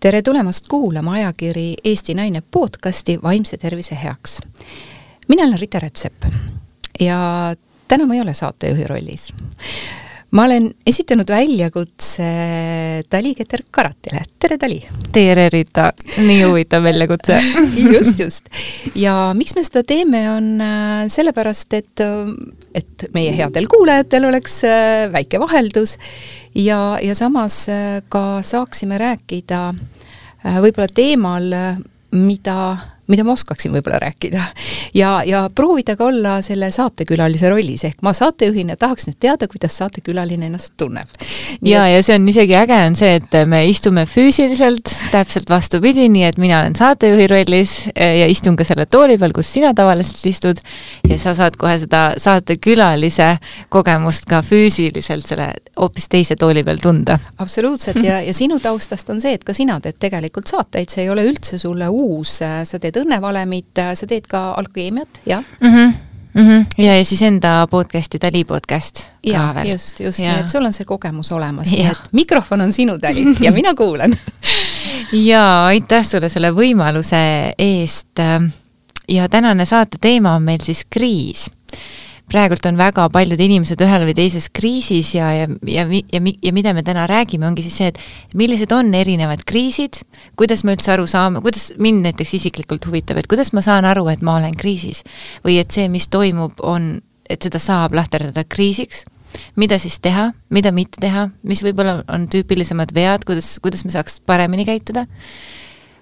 tere tulemast kuulama ajakiri Eesti Naine podcasti Vaimse tervise heaks. mina olen Rita Rätsep ja täna ma ei ole saatejuhi rollis. Ma olen esitanud väljakutse Tali Keter-Karatile, tere Tali! tere Rita, nii huvitav väljakutse just, just. ja miks me seda teeme, on äh, sellepärast, et, et meie headel kuulajatel oleks äh, väike vaheldus ja, ja samas äh, ka saaksime rääkida võib-olla teemal, mida mida ma oskaksin võib-olla rääkida. ja, ja proovida ka olla selle saatekülalise rollis, ehk ma saatejuhina tahaks nüüd teada, kuidas saatekülaline ennast tunneb. ja ja see on isegi äge, on see, et me istume füüsiliselt täpselt vastupidi, nii et mina olen saatejuhi rollis e, ja istun ka selle tooli peal, kus sina tavaliselt istud ja sa saad kohe seda saatekülalise kogemust ka füüsiliselt selle hoopis teise tooli peal tunda. absoluutselt ja, ja sinu taustast on see, et ka sina teed tegelikult saateid, see ei ole üldse sulle uus, sa teed õnnevalemit, sa teed ka alkeemiat, jah mm? -hmm. Mm -hmm. ja, ja siis enda podcast'i, Tali podcast ja, ka veel. just, just, nii et sul on see kogemus olemas, nii et mikrofon on sinu, Tali, ja mina kuulan ja aitäh sulle selle võimaluse eest. ja tänane saate teema on meil siis kriis praegult on väga paljud inimesed ühel või teises kriisis ja, ja, ja, ja, ja mida me täna räägime, ongi siis see, et millised on erinevad kriisid, kuidas me üldse aru saame, kuidas mind näiteks isiklikult huvitab, et kuidas ma saan aru, et ma olen kriisis või et see, mis toimub, on, et seda saab lahterdada kriisiks mida siis teha, mida mitte teha, mis võib-olla on tüüpilisemad vead, kuidas, kuidas me saaks paremini käituda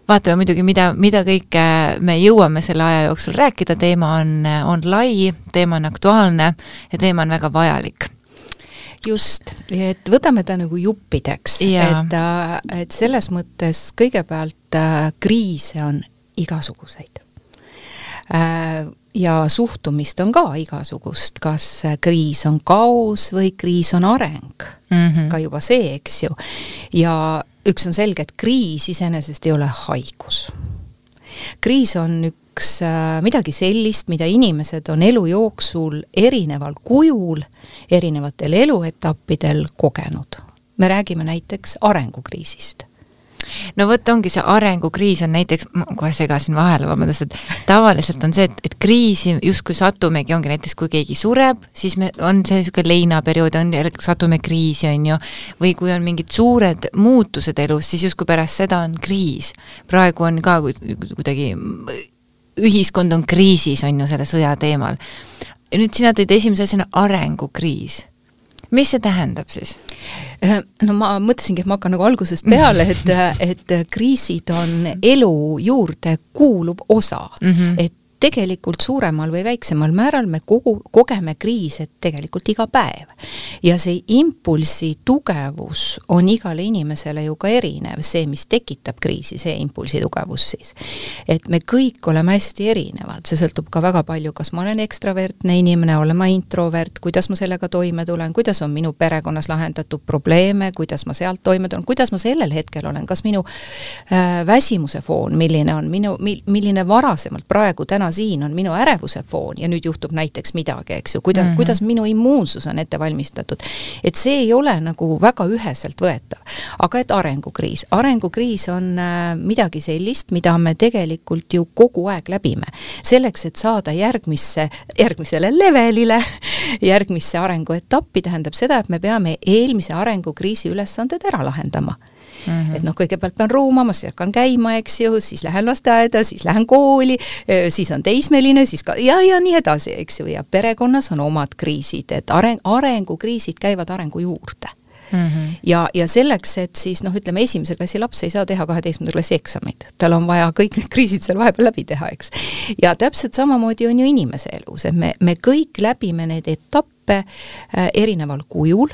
vaatame muidugi, mida, mida kõike me jõuame selle aja jooksul rääkida, teema on, on lai, teema on aktuaalne ja teema on väga vajalik. Just, et võtame ta nagu juppideks, et, äh, et selles mõttes kõigepealt äh, kriise on igasuguseid. Äh, ja suhtumist on ka igasugust, kas kriis on kaos või kriis on areng. Mm, -hmm. ka juba see, eks ju. ja üks on selge, et kriis iseenesest ei ole haigus. kriis on üks äh, midagi sellist, mida inimesed on elu jooksul erineval kujul, erinevatel eluetappidel kogenud. me räägime näiteks arengukriisist no vot, ongi see arengukriis on näiteks, ma kohe segasin vahele, vabandust, et tavaliselt on see, et, et kriisi justkui satumegi, ongi näiteks, kui keegi sureb, siis me, on see niisugune leinaperiood, on, satume kriisi, on ju, või kui on mingid suured muutused elus, siis justkui pärast seda on kriis. praegu on ka kuidagi, ühiskond on kriisis, on ju, selle sõja teemal. ja nüüd sina tõid esimese asjana arengukriis mis see tähendab siis? No ma mõtlesingi, et ma hakkan nagu algusest peale, et, et kriisid on elu juurde kuuluv osa mm. -hmm. et tegelikult suuremal või väiksemal määral me kogu, kogeme kriise tegelikult iga päev. ja see impulsi tugevus on igale inimesele ju ka erinev, see, mis tekitab kriisi, see impulsi tugevus siis. et me kõik oleme hästi erinevad, see sõltub ka väga palju, kas ma olen ekstravertne inimene, olen ma introvert, kuidas ma sellega toime tulen, kuidas on minu perekonnas lahendatud probleeme, kuidas ma sealt toime tulen, kuidas ma sellel hetkel olen, kas minu äh, väsimuse foon, milline on minu, milline varasemalt praegu täna täna siin on minu ärevuse foon ja nüüd juhtub näiteks midagi, eks ju, kuida- mm, -hmm. kuidas minu immuunsus on ette valmistatud. et see ei ole nagu väga üheselt võetav. aga et arengukriis, arengukriis on äh, midagi sellist, mida me tegelikult ju kogu aeg läbime. selleks, et saada järgmisse, järgmisele levelile, järgmisse arenguetappi, tähendab seda, et me peame eelmise arengukriisi ülesanded ära lahendama Mm -hmm. et noh, kõigepealt pean ruumama, siis hakkan käima, eks ju, siis lähen lasteaeda, siis lähen kooli, siis on teismeline, siis ka ja, ja nii edasi, eks ju, ja perekonnas on omad kriisid, et areng, arengukriisid käivad arengu juurde Mm -hmm. ja, ja selleks, et siis noh, ütleme esimese klassi laps ei saa teha kaheteistkümnenda klassi eksameid, tal on vaja kõik need kriisid seal vahepeal läbi teha, eks. ja täpselt samamoodi on ju inimese elus, et me, me kõik läbime neid etappe äh, erineval kujul,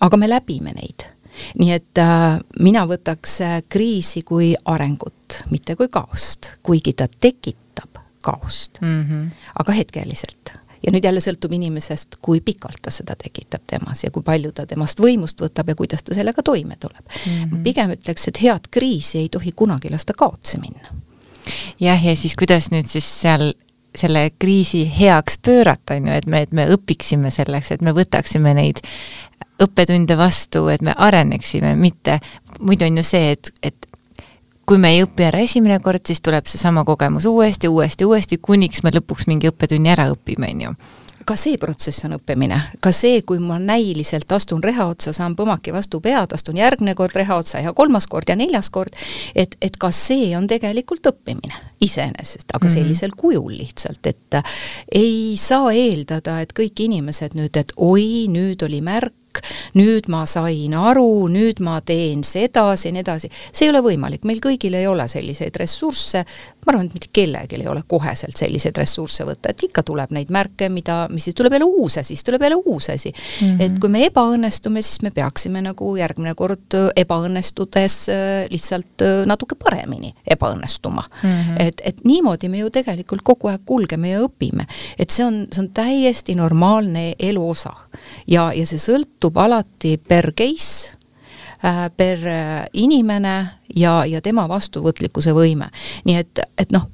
aga me läbime neid nii et äh, mina võtaks äh, kriisi kui arengut, mitte kui kaost, kuigi ta tekitab kaost mm, -hmm. aga hetkeliselt ja nüüd jälle sõltub inimesest, kui pikalt ta seda tekitab temas ja kui palju ta temast võimust võtab ja kuidas ta sellega toime tuleb mm. -hmm. pigem ütleks, et head kriisi ei tohi kunagi lasta kaotsi minna. jah, ja siis kuidas nüüd siis seal selle kriisi heaks pöörata, on ju, et me, et me õpiksime selleks, et me võtaksime neid õppetunde vastu, et me areneksime, mitte muidu on ju see, et, et kui me ei õpi ära esimene kord, siis tuleb seesama kogemus uuesti, uuesti, uuesti, kuniks me lõpuks mingi õppetunni ära õpime, on ju ka see protsess on õppimine, ka see, kui ma näiliselt astun reha otsa, saan põmmaki vastu pead, astun järgmine kord reha otsa ja kolmas kord ja neljas kord, et, et ka see on tegelikult õppimine iseenesest, aga mm -hmm. sellisel kujul lihtsalt, et ei saa eeldada, et kõik inimesed nüüd, et oi, nüüd oli märk, nüüd ma sain aru, nüüd ma teen sedasi ja nii edasi. see ei ole võimalik, meil kõigil ei ole selliseid ressursse, ma arvan, et mitte kellelgi ei ole koheselt selliseid ressursse võtta, et ikka tuleb neid märke, mida, mis siis tuleb jälle uus asi, siis tuleb jälle uus asi mm. -hmm. et kui me ebaõnnestume, siis me peaksime nagu järgmine kord ebaõnnestudes äh, lihtsalt äh, natuke paremini ebaõnnestuma mm. -hmm. et, et niimoodi me ju tegelikult kogu aeg kulgeme ja õpime. et see on, see on täiesti normaalne elu osa. ja, ja see sõltub alati per case Äh, per äh, inimene ja, ja tema vastuvõtlikkuse võime. nii et, et noh,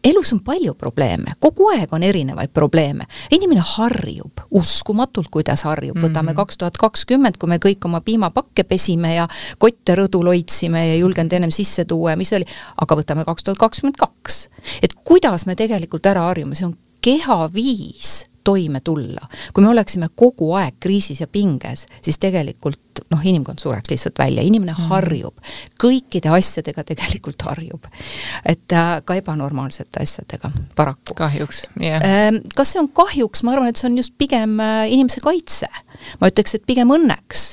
elus on palju probleeme, kogu aeg on erinevaid probleeme. inimene harjub, uskumatult, kuidas harjub, võtame mhm. kaks tuhat kakskümmend, kui me kõik oma piimapakke pesime ja kotte rõdul hoidsime ja ei julgenud ennem sisse tuua ja mis oli, aga võtame kaks tuhat kakskümmend kaks. et kuidas me tegelikult ära harjume, see on keha viis toime tulla. kui me oleksime kogu aeg kriisis ja pinges, siis tegelikult noh, inimkond sureks lihtsalt välja, inimene mm. harjub. kõikide asjadega tegelikult harjub. et äh, ka ebanormaalsete asjadega, paraku. kahjuks, jah yeah.. Ähm, kas see on kahjuks, ma arvan, et see on just pigem äh, inimese kaitse. ma ütleks, et pigem õnneks.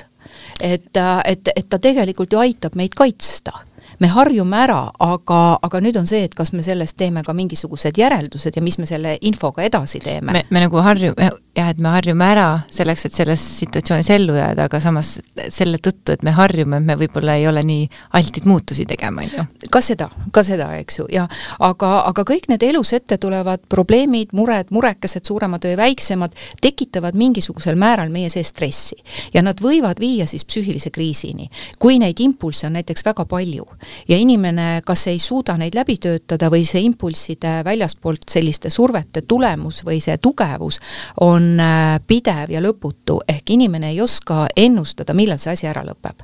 et, äh, et, et ta tegelikult ju aitab meid kaitsta me harjume ära, aga, aga nüüd on see, et kas me sellest teeme ka mingisugused järeldused ja mis me selle infoga edasi teeme. me, me nagu harjume, jah, et me harjume ära selleks, et selles situatsioonis ellu jääda, aga samas selle tõttu, et me harjume, me võib-olla ei ole nii altid muutusi tegema, on ju. ka seda, ka seda, eks ju, ja aga, aga kõik need elus ette tulevad probleemid, mured, murekesed, suuremad või väiksemad, tekitavad mingisugusel määral meie sees stressi. ja nad võivad viia siis psüühilise kriisini. kui neid impulsse on näiteks väga palju ja inimene kas ei suuda neid läbi töötada või see impulsside väljaspoolt selliste survete tulemus või see tugevus on äh, pidev ja lõputu, ehk inimene ei oska ennustada, millal see asi ära lõpeb.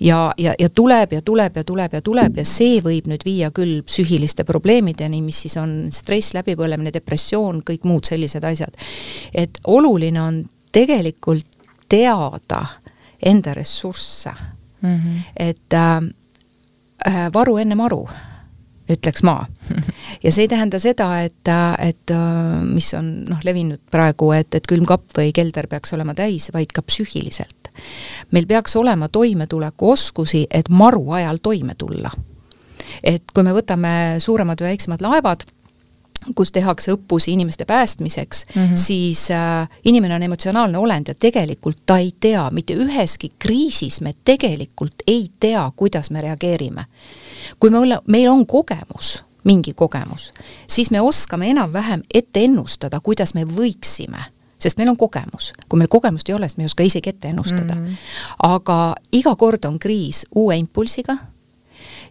ja, ja, ja tuleb ja tuleb ja tuleb ja tuleb ja see võib nüüd viia küll psüühiliste probleemideni, mis siis on stress, läbipõlemine, depressioon, kõik muud sellised asjad. et oluline on tegelikult teada enda ressursse mm. -hmm. et äh, Äh, varu enne maru, ütleks ma. ja see ei tähenda seda, et, et äh, mis on noh, levinud praegu, et, et külmkapp või kelder peaks olema täis, vaid ka psüühiliselt. meil peaks olema toimetulekuoskusi, et maru ajal toime tulla. et kui me võtame suuremad või väiksemad laevad kus tehakse õppusi inimeste päästmiseks mm, -hmm. siis äh, inimene on emotsionaalne olend ja tegelikult ta ei tea, mitte üheski kriisis me tegelikult ei tea, kuidas me reageerime. kui me ole, meil on kogemus, mingi kogemus, siis me oskame enam-vähem ette ennustada, kuidas me võiksime sest meil on kogemus. kui meil kogemust ei ole, siis me ei oska isegi ette ennustada mm. -hmm. aga iga kord on kriis uue impulsiga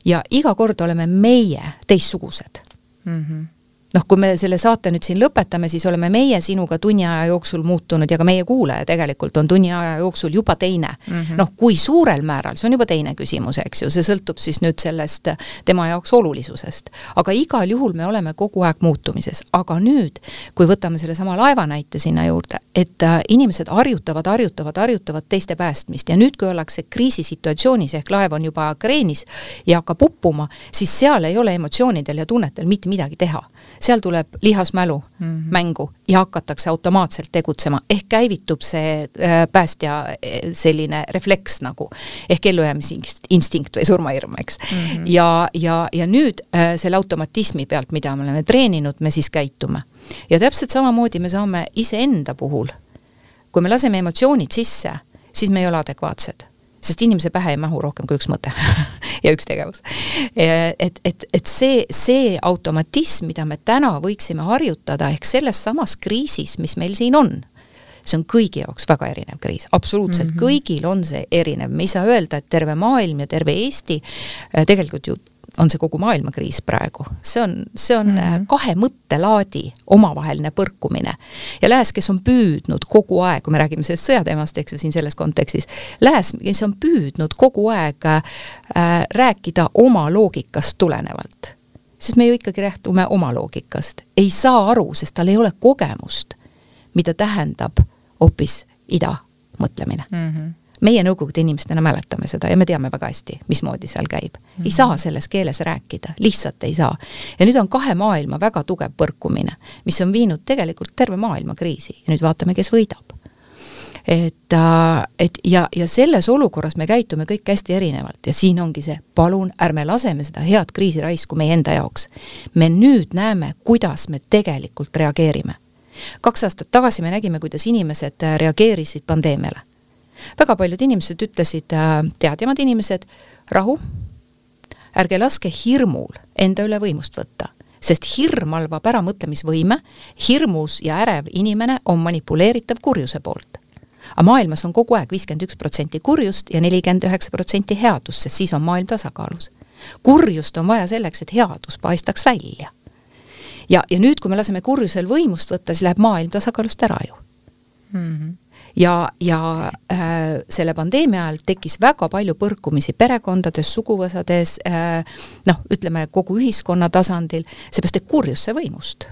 ja iga kord oleme meie teistsugused mm. -hmm noh, kui me selle saate nüüd siin lõpetame, siis oleme meie sinuga tunni aja jooksul muutunud ja ka meie kuulaja tegelikult on tunni aja jooksul juba teine. Mm -hmm.. noh, kui suurel määral, see on juba teine küsimus, eks ju, see sõltub siis nüüd sellest tema jaoks olulisusest. aga igal juhul me oleme kogu aeg muutumises, aga nüüd, kui võtame sellesama laeva näite sinna juurde, et äh, inimesed harjutavad, harjutavad, harjutavad teiste päästmist ja nüüd, kui ollakse kriisisituatsioonis ehk laev on juba kreenis ja hakkab uppuma, siis seal ei ole emotsioonidel ja tunnetel mitte midagi teha seal tuleb lihasmälu mm -hmm. mängu ja hakatakse automaatselt tegutsema, ehk käivitub see äh, päästja äh, selline refleks nagu, ehk ellujäämisinstinkt või surmahirm, eks mm. -hmm. ja, ja, ja nüüd äh, selle automatismi pealt, mida me oleme treeninud, me siis käitume. ja täpselt samamoodi me saame iseenda puhul, kui me laseme emotsioonid sisse, siis me ei ole adekvaatsed sest inimese pähe ei mahu rohkem kui üks mõte ja üks tegevus. et, et, et see, see automatism, mida me täna võiksime harjutada, ehk selles samas kriisis, mis meil siin on, see on kõigi jaoks väga erinev kriis, absoluutselt mm -hmm. kõigil on see erinev, me ei saa öelda, et terve maailm ja terve Eesti, äh, tegelikult ju on see kogu maailma kriis praegu. see on, see on mm -hmm. kahe mõttelaadi omavaheline põrkumine. ja Lääs, kes on püüdnud kogu aeg, kui me räägime sellest sõjateemast, eks ju, siin selles kontekstis, Lääs, kes on püüdnud kogu aeg äh, rääkida oma loogikast tulenevalt, sest me ju ikkagi lähtume oma loogikast, ei saa aru, sest tal ei ole kogemust, mida tähendab hoopis ida mõtlemine mm. -hmm meie nõukogude inimestena mäletame seda ja me teame väga hästi, mismoodi seal käib mm. -hmm. ei saa selles keeles rääkida, lihtsalt ei saa. ja nüüd on kahe maailma väga tugev põrkumine, mis on viinud tegelikult terve maailma kriisi ja nüüd vaatame, kes võidab. et, äh, et ja, ja selles olukorras me käitume kõik hästi erinevalt ja siin ongi see, palun ärme laseme seda head kriisi raisku meie enda jaoks. me nüüd näeme, kuidas me tegelikult reageerime kaks aastat tagasi me nägime, kuidas inimesed reageerisid pandeemiale väga paljud inimesed ütlesid, äh, teadjamad inimesed, rahu, ärge laske hirmul enda üle võimust võtta, sest hirm halvab ära mõtlemisvõime, hirmus ja ärev inimene on manipuleeritav kurjuse poolt. aga maailmas on kogu aeg viiskümmend üks protsenti kurjust ja nelikümmend üheksa protsenti headust, sest siis on maailm tasakaalus. kurjust on vaja selleks, et headus paistaks välja. ja, ja nüüd, kui me laseme kurjusel võimust võtta, siis läheb maailm tasakaalust ära ju mm. -hmm ja, ja äh, selle pandeemia ajal tekkis väga palju põrkumisi perekondades, suguvõsades äh,, noh, ütleme kogu ühiskonna tasandil, seepärast et kurjus sai võimust.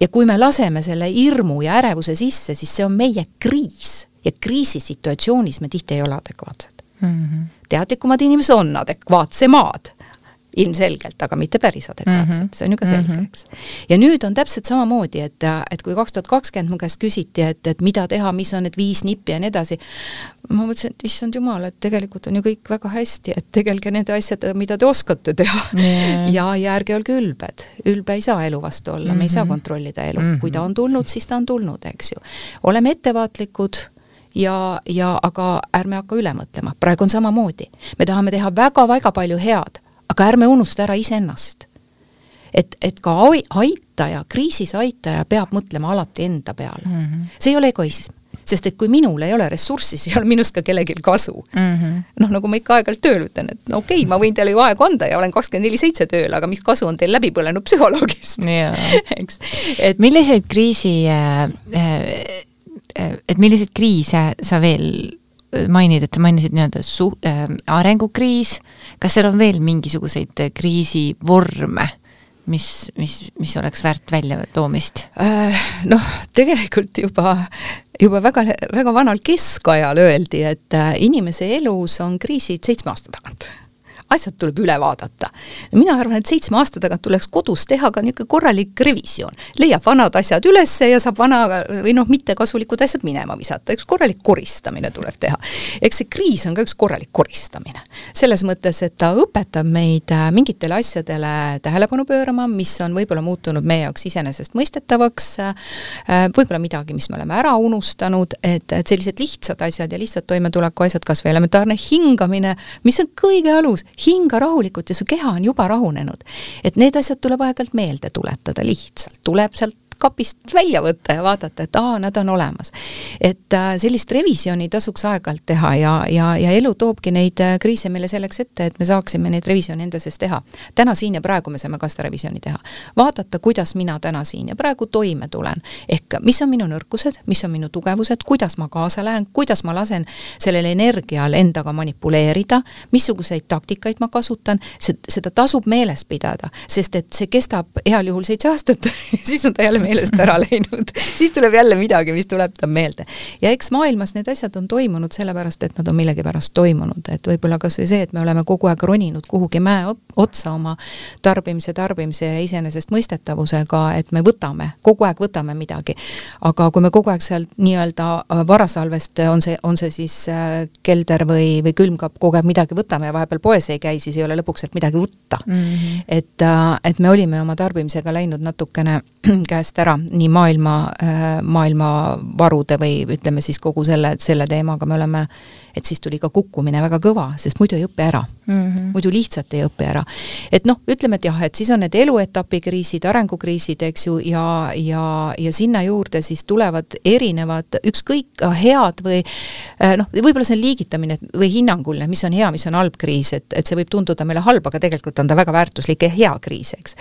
ja kui me laseme selle hirmu ja ärevuse sisse, siis see on meie kriis ja kriisisituatsioonis me tihti ei ole adekvaatsed mm. -hmm. teadlikumad inimesed on adekvaatsemad ilmselgelt, aga mitte päris adekvaatselt mm, -hmm. see on ju ka selge, mhm. eks. ja nüüd on täpselt samamoodi, et, et kui kaks tuhat kakskümmend mu käest küsiti, et, et mida teha, mis on need viis nippi ja nii edasi, ma mõtlesin, et issand jumal, et tegelikult on ju kõik väga hästi, et tegelge nende asjadega, mida te oskate teha yeah.. ja, ja ärge olge ülbed. ülbe ei saa elu vastu olla mm, -hmm. me ei saa mhm. kontrollida elu mm, -hmm. kui ta on tulnud, siis ta on tulnud, eks ju. oleme ettevaatlikud ja, ja aga ärme hakka üle mõtlema, praegu on samamoodi. me tahame teha väga-väga palju head aga ärme unusta ära iseennast. et, et ka aitaja, kriisis aitaja peab mõtlema alati enda peale mm. -hmm. see ei ole egoism sest et kui minul ei ole ressurssi, siis ei ole minust ka kellelgi kasu mm. -hmm. noh, nagu ma ikka aeg-ajalt tööl ütlen, et no okei okay,, ma võin teile ju aegu anda ja olen kakskümmend neli seitse tööl, aga mis kasu on teil läbi põlenud psühholoogist eks. et milliseid kriisi äh, äh, et milliseid kriise sa veel mainid, et sa mainisid nii-öelda su- äh,, arengukriis, kas seal on veel mingisuguseid kriisivorme, mis, mis, mis oleks väärt väljatoomist äh,? Noh, tegelikult juba, juba väga, väga vanal keskajal öeldi, et äh, inimese elus on kriisid seitsme aasta tagant asjad tuleb üle vaadata. mina arvan, et seitsme aasta tagant tuleks kodus teha ka niisugune korralik revisjon. leiab vanad asjad üles ja saab vana või noh, mittekasulikud asjad minema visata, üks korralik koristamine tuleb teha. eks see kriis on ka üks korralik koristamine. selles mõttes, et ta õpetab meid äh, mingitele asjadele tähelepanu pöörama, mis on võib-olla muutunud meie jaoks iseenesestmõistetavaks, äh, võib-olla midagi, mis me oleme ära unustanud, et, et sellised lihtsad asjad ja lihtsad toimetuleku asjad, kas või elementaarne hingamine, mis on kõige alus, hinga rahulikult ja su keha on juba rahunenud. et need asjad tuleb aeg-ajalt meelde tuletada lihtsalt, tuleb sealt kapist välja võtta ja vaadata, et aa, nad on olemas. et äh, sellist revisjoni tasuks aeg-ajalt teha ja, ja, ja elu toobki neid äh, kriise meile selleks ette, et me saaksime neid revisjone enda sees teha. täna, siin ja praegu me saame ka seda revisjoni teha. vaadata, kuidas mina täna siin ja praegu toime tulen. ehk mis on minu nõrkused, mis on minu tugevused, kuidas ma kaasa lähen, kuidas ma lasen sellel energial endaga manipuleerida, missuguseid taktikaid ma kasutan, seda tasub meeles pidada, sest et see kestab heal juhul seitse aastat siis on ta jälle meelest ära läinud siis tuleb jälle midagi, mis tuletab meelde. ja eks maailmas need asjad on toimunud sellepärast, et nad on millegipärast toimunud, et võib-olla kas või see, et me oleme kogu aeg roninud kuhugi mäe otsa oma tarbimise, tarbimise ja iseenesestmõistetavusega, et me võtame, kogu aeg võtame midagi. aga kui me kogu aeg sealt nii-öelda äh, varasalvest, on see, on see siis äh, kelder või, või külmkapp, kogu aeg midagi võtame ja vahepeal poes ei käi, siis ei ole lõpuks sealt midagi võtta mm. -hmm. et, äh, et me olime oma tarbimisega läinud natukene käest ära nii maailma, maailma varude või ütleme siis kogu selle, selle teemaga me oleme et siis tuli ka kukkumine väga kõva, sest muidu ei õpi ära mm. -hmm. muidu lihtsalt ei õpi ära. et noh, ütleme, et jah, et siis on need eluetapi kriisid, arengukriisid, eks ju, ja, ja, ja sinna juurde siis tulevad erinevad, ükskõik head või äh, noh, võib-olla see on liigitamine või hinnanguline, mis on hea, mis on halb kriis, et, et see võib tunduda meile halb, aga tegelikult on ta väga väärtuslik ja hea kriis, eks.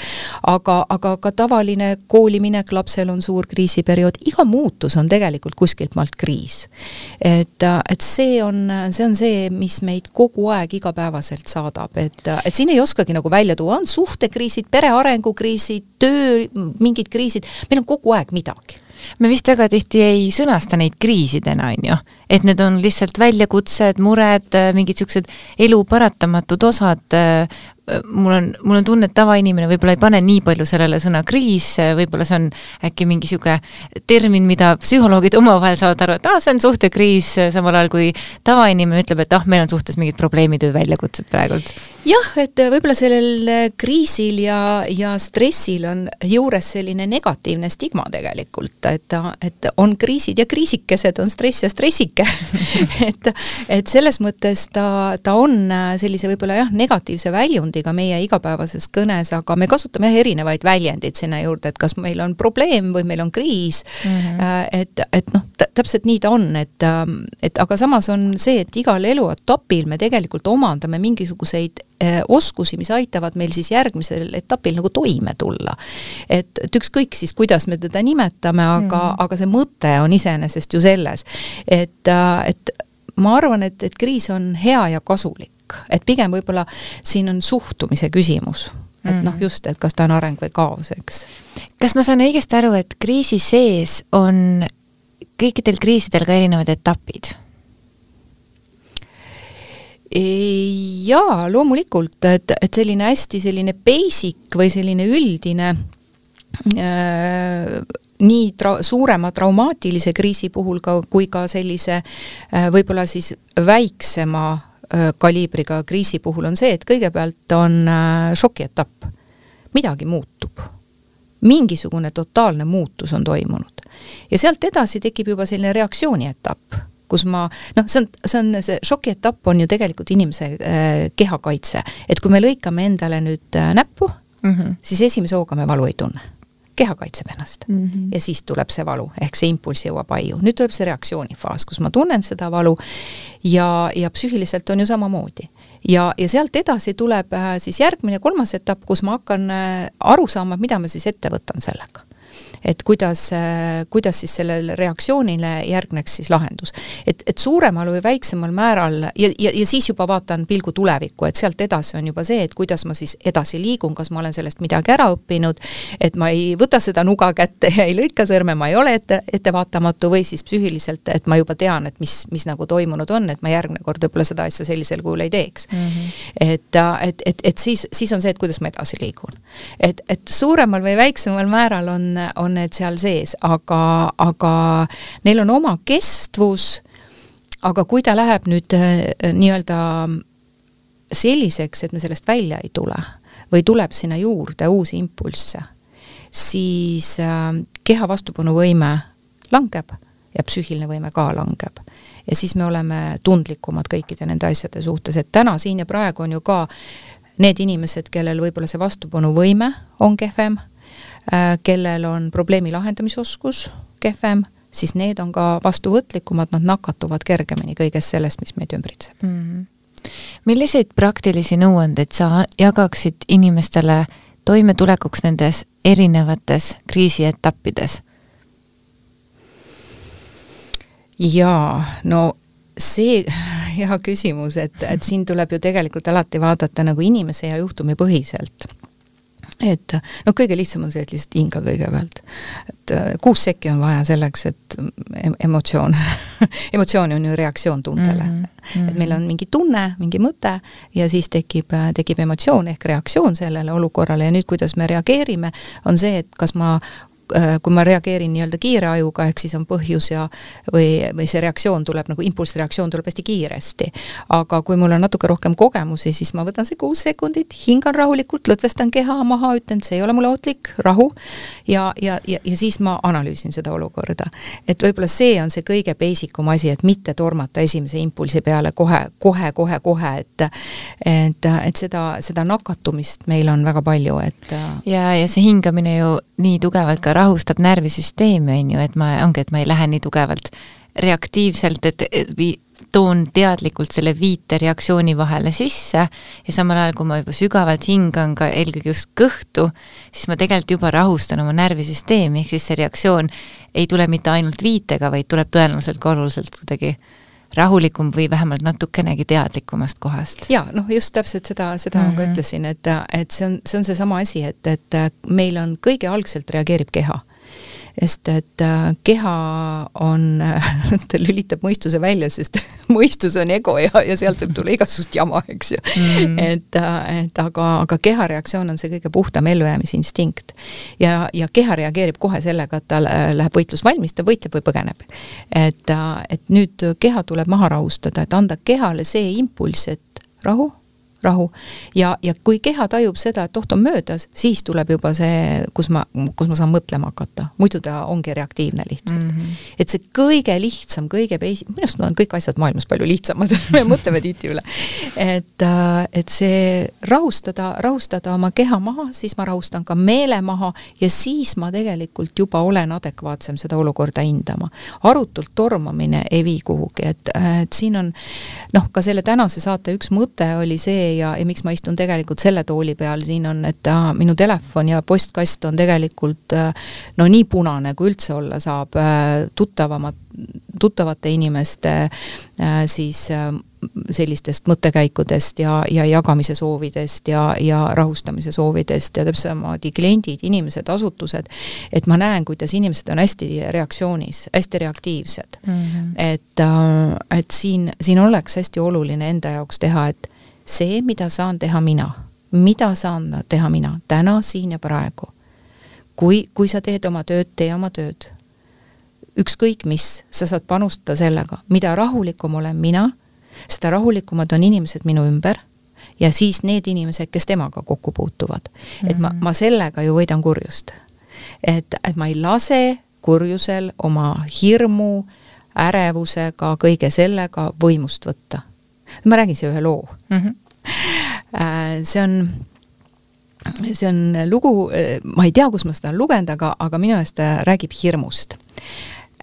aga, aga ka tavaline kooliminek, lapsel on suur kriisiperiood, iga muutus on tegelikult kuskilt maalt kriis. et, et see on on, see on see, mis meid kogu aeg igapäevaselt saadab, et, et siin ei oskagi nagu välja tuua, on suhtekriisid, pere arengukriisid, töö mingid kriisid, meil on kogu aeg midagi. Me vist väga tihti ei sõnasta neid kriisidena, on ju, et need on lihtsalt väljakutsed, mured, mingid niisugused elu paratamatud osad, mul on, mul on tunne, et tavainimene võib-olla ei pane nii palju sellele sõna kriis, võib-olla see on äkki mingi niisugune termin, mida psühholoogid omavahel saavad aru, et aa ah,, see on suhtekriis, samal ajal kui tavainimene ütleb, et ah, meil on suhtes mingid probleemid või väljakutsed praegult. jah, et võib-olla sellel kriisil ja, ja stressil on juures selline negatiivne stigma tegelikult, et, et on kriisid ja kriisikesed, on stress ja stressike et, et selles mõttes ta, ta on sellise võib-olla jah, negatiivse väljundi väljendiga meie igapäevases kõnes, aga me kasutame jah erinevaid väljendeid sinna juurde, et kas meil on probleem või meil on kriis mm, -hmm. et, et noh, täpselt nii ta on, et, ähm, et aga samas on see, et igal eluetapil me tegelikult omandame mingisuguseid äh, oskusi, mis aitavad meil siis järgmisel etapil nagu toime tulla. et, et ükskõik siis, kuidas me teda nimetame, aga mm, -hmm. aga see mõte on iseenesest ju selles, et, äh, et ma arvan, et, et kriis on hea ja kasulik et pigem võib-olla siin on suhtumise küsimus et noh, just, et kas ta on areng või kaos, eks. kas ma saan õigesti aru, et kriisi sees on kõikidel kriisidel ka erinevad etapid? jaa, loomulikult, et, et selline hästi selline basic või selline üldine äh, nii tra-, suurema traumaatilise kriisi puhul ka, kui ka sellise äh, võib-olla siis väiksema Äh, kaliibriga kriisi puhul on see, et kõigepealt on äh, šokietapp. midagi muutub. mingisugune totaalne muutus on toimunud. ja sealt edasi tekib juba selline reaktsiooni etapp, kus ma, noh, see on, see on, see šokietapp on ju tegelikult inimese äh, kehakaitse. et kui me lõikame endale nüüd äh, näppu mm, -hmm. siis esimese hooga me valu ei tunne keha kaitseb ennast mm. -hmm. ja siis tuleb see valu, ehk see impulss jõuab aiu. nüüd tuleb see reaktsioonifaas, kus ma tunnen seda valu ja, ja psüühiliselt on ju samamoodi. ja, ja sealt edasi tuleb äh, siis järgmine, kolmas etapp, kus ma hakkan äh, aru saama, mida ma siis ette võtan sellega et kuidas, kuidas siis sellele reaktsioonile järgneks siis lahendus. et, et suuremal või väiksemal määral ja, ja, ja siis juba vaatan pilgu tulevikku, et sealt edasi on juba see, et kuidas ma siis edasi liigun, kas ma olen sellest midagi ära õppinud, et ma ei võta seda nuga kätte ja ei lõika sõrme, ma ei ole ette, ettevaatamatu või siis psüühiliselt, et ma juba tean, et mis, mis nagu toimunud on, et ma järgmine kord võib-olla seda asja sellisel kujul ei teeks mm. -hmm. et, et, et, et siis, siis on see, et kuidas ma edasi liigun. et, et suuremal või väiksemal määral on, on on need seal sees, aga, aga neil on oma kestvus, aga kui ta läheb nüüd äh, nii-öelda selliseks, et me sellest välja ei tule või tuleb sinna juurde uusi impulsse, siis äh, keha vastupanuvõime langeb ja psüühiline võime ka langeb. ja siis me oleme tundlikumad kõikide nende asjade suhtes, et täna, siin ja praegu on ju ka need inimesed, kellel võib-olla see vastupanuvõime on kehvem Äh, kellel on probleemi lahendamisoskus kehvem, siis need on ka vastuvõtlikumad, nad nakatuvad kergemini kõigest sellest, mis meid ümbritseb mm. -hmm. milliseid praktilisi nõuandeid sa jagaksid inimestele toimetulekuks nendes erinevates kriisietappides? jaa, no see hea küsimus, et, et siin tuleb ju tegelikult alati vaadata nagu inimese ja juhtumi põhiselt et noh, kõige lihtsam on see, et lihtsalt hinga kõigepealt. et äh, kuus sekki on vaja selleks, et emotsioon emotsioon on ju reaktsioon tundele mm. -hmm. et meil on mingi tunne, mingi mõte ja siis tekib, äh, tekib emotsioon ehk reaktsioon sellele olukorrale ja nüüd, kuidas me reageerime, on see, et kas ma kui ma reageerin nii-öelda kiire ajuga, ehk siis on põhjus ja või, või see reaktsioon tuleb nagu impulssreaktsioon tuleb hästi kiiresti. aga kui mul on natuke rohkem kogemusi, siis ma võtan see kuus sekundit, hingan rahulikult, lõdvestan keha maha, ütlen, et see ei ole mulle ohtlik, rahu, ja, ja, ja, ja siis ma analüüsin seda olukorda. et võib-olla see on see kõige basic um asi, et mitte tormata esimese impulsi peale kohe, kohe, kohe, kohe, et et, et seda, seda nakatumist meil on väga palju, et ja, ja see hingamine ju nii tugevalt ka rahustab närvisüsteemi, on ju, et ma, ongi, et ma ei lähe nii tugevalt reaktiivselt, et vi-, toon teadlikult selle viitereaktsiooni vahele sisse ja samal ajal, kui ma juba sügavalt hingan ka eelkõige just kõhtu, siis ma tegelikult juba rahustan oma närvisüsteemi, ehk siis see reaktsioon ei tule mitte ainult viitega, vaid tuleb tõenäoliselt ka oluliselt kuidagi rahulikum või vähemalt natukenegi teadlikumast kohast. jaa, noh just täpselt seda, seda mm -hmm. ma ka mhm. ütlesin, et, et see on, see on seesama asi, et, et meil on kõige algselt reageerib keha sest et äh, keha on ta lülitab mõistuse välja, sest mõistus on ego ja, ja sealt võib tulla igasugust jama, eks ju mm.. et, äh, et aga, aga keha reaktsioon on see kõige puhtam ellujäämisinstinkt. ja, ja keha reageerib kohe sellega, et ta läheb võitlusvalmis, ta võitleb või põgeneb. et, äh, et nüüd keha tuleb maha rahustada, et anda kehale see impulss, et rahu rahu. ja, ja kui keha tajub seda, et oht on möödas, siis tuleb juba see, kus ma, kus ma saan mõtlema hakata, muidu ta ongi reaktiivne lihtsalt mm. -hmm. et see kõige lihtsam, kõige basic, minu arust on kõik asjad maailmas palju lihtsamad me mõtleme tihti üle. et, äh, et see rahustada, rahustada oma keha maha, siis ma rahustan ka meele maha ja siis ma tegelikult juba olen adekvaatsem seda olukorda hindama. arutult tormamine ei vii kuhugi, et, et siin on noh, ka selle tänase saate üks mõte oli see, see ja, ja miks ma istun tegelikult selle tooli peal siin on, et äh, minu telefon ja postkast on tegelikult äh, no nii punane, kui üldse olla saab äh,, tuttavamad, tuttavate inimeste äh, siis sellistest mõttekäikudest ja, ja jagamise soovidest ja, ja rahustamise soovidest ja täpselt samamoodi kliendid, inimesed, asutused, et ma näen, kuidas inimesed on hästi reaktsioonis, hästi reaktiivsed mm. -hmm. et, et siin, siin oleks hästi oluline enda jaoks teha, et see, mida saan teha mina, mida saan teha mina täna, siin ja praegu. kui, kui sa teed oma tööd, tee oma tööd. ükskõik mis, sa saad panustada sellega, mida rahulikum olen mina, seda rahulikumad on inimesed minu ümber ja siis need inimesed, kes temaga kokku puutuvad. et ma, ma sellega ju võidan kurjust. et, et ma ei lase kurjusel oma hirmu, ärevusega, kõige sellega võimust võtta ma räägin siia ühe loo mm. -hmm. see on, see on lugu, ma ei tea, kus ma seda olen lugenud, aga, aga minu meelest ta räägib hirmust.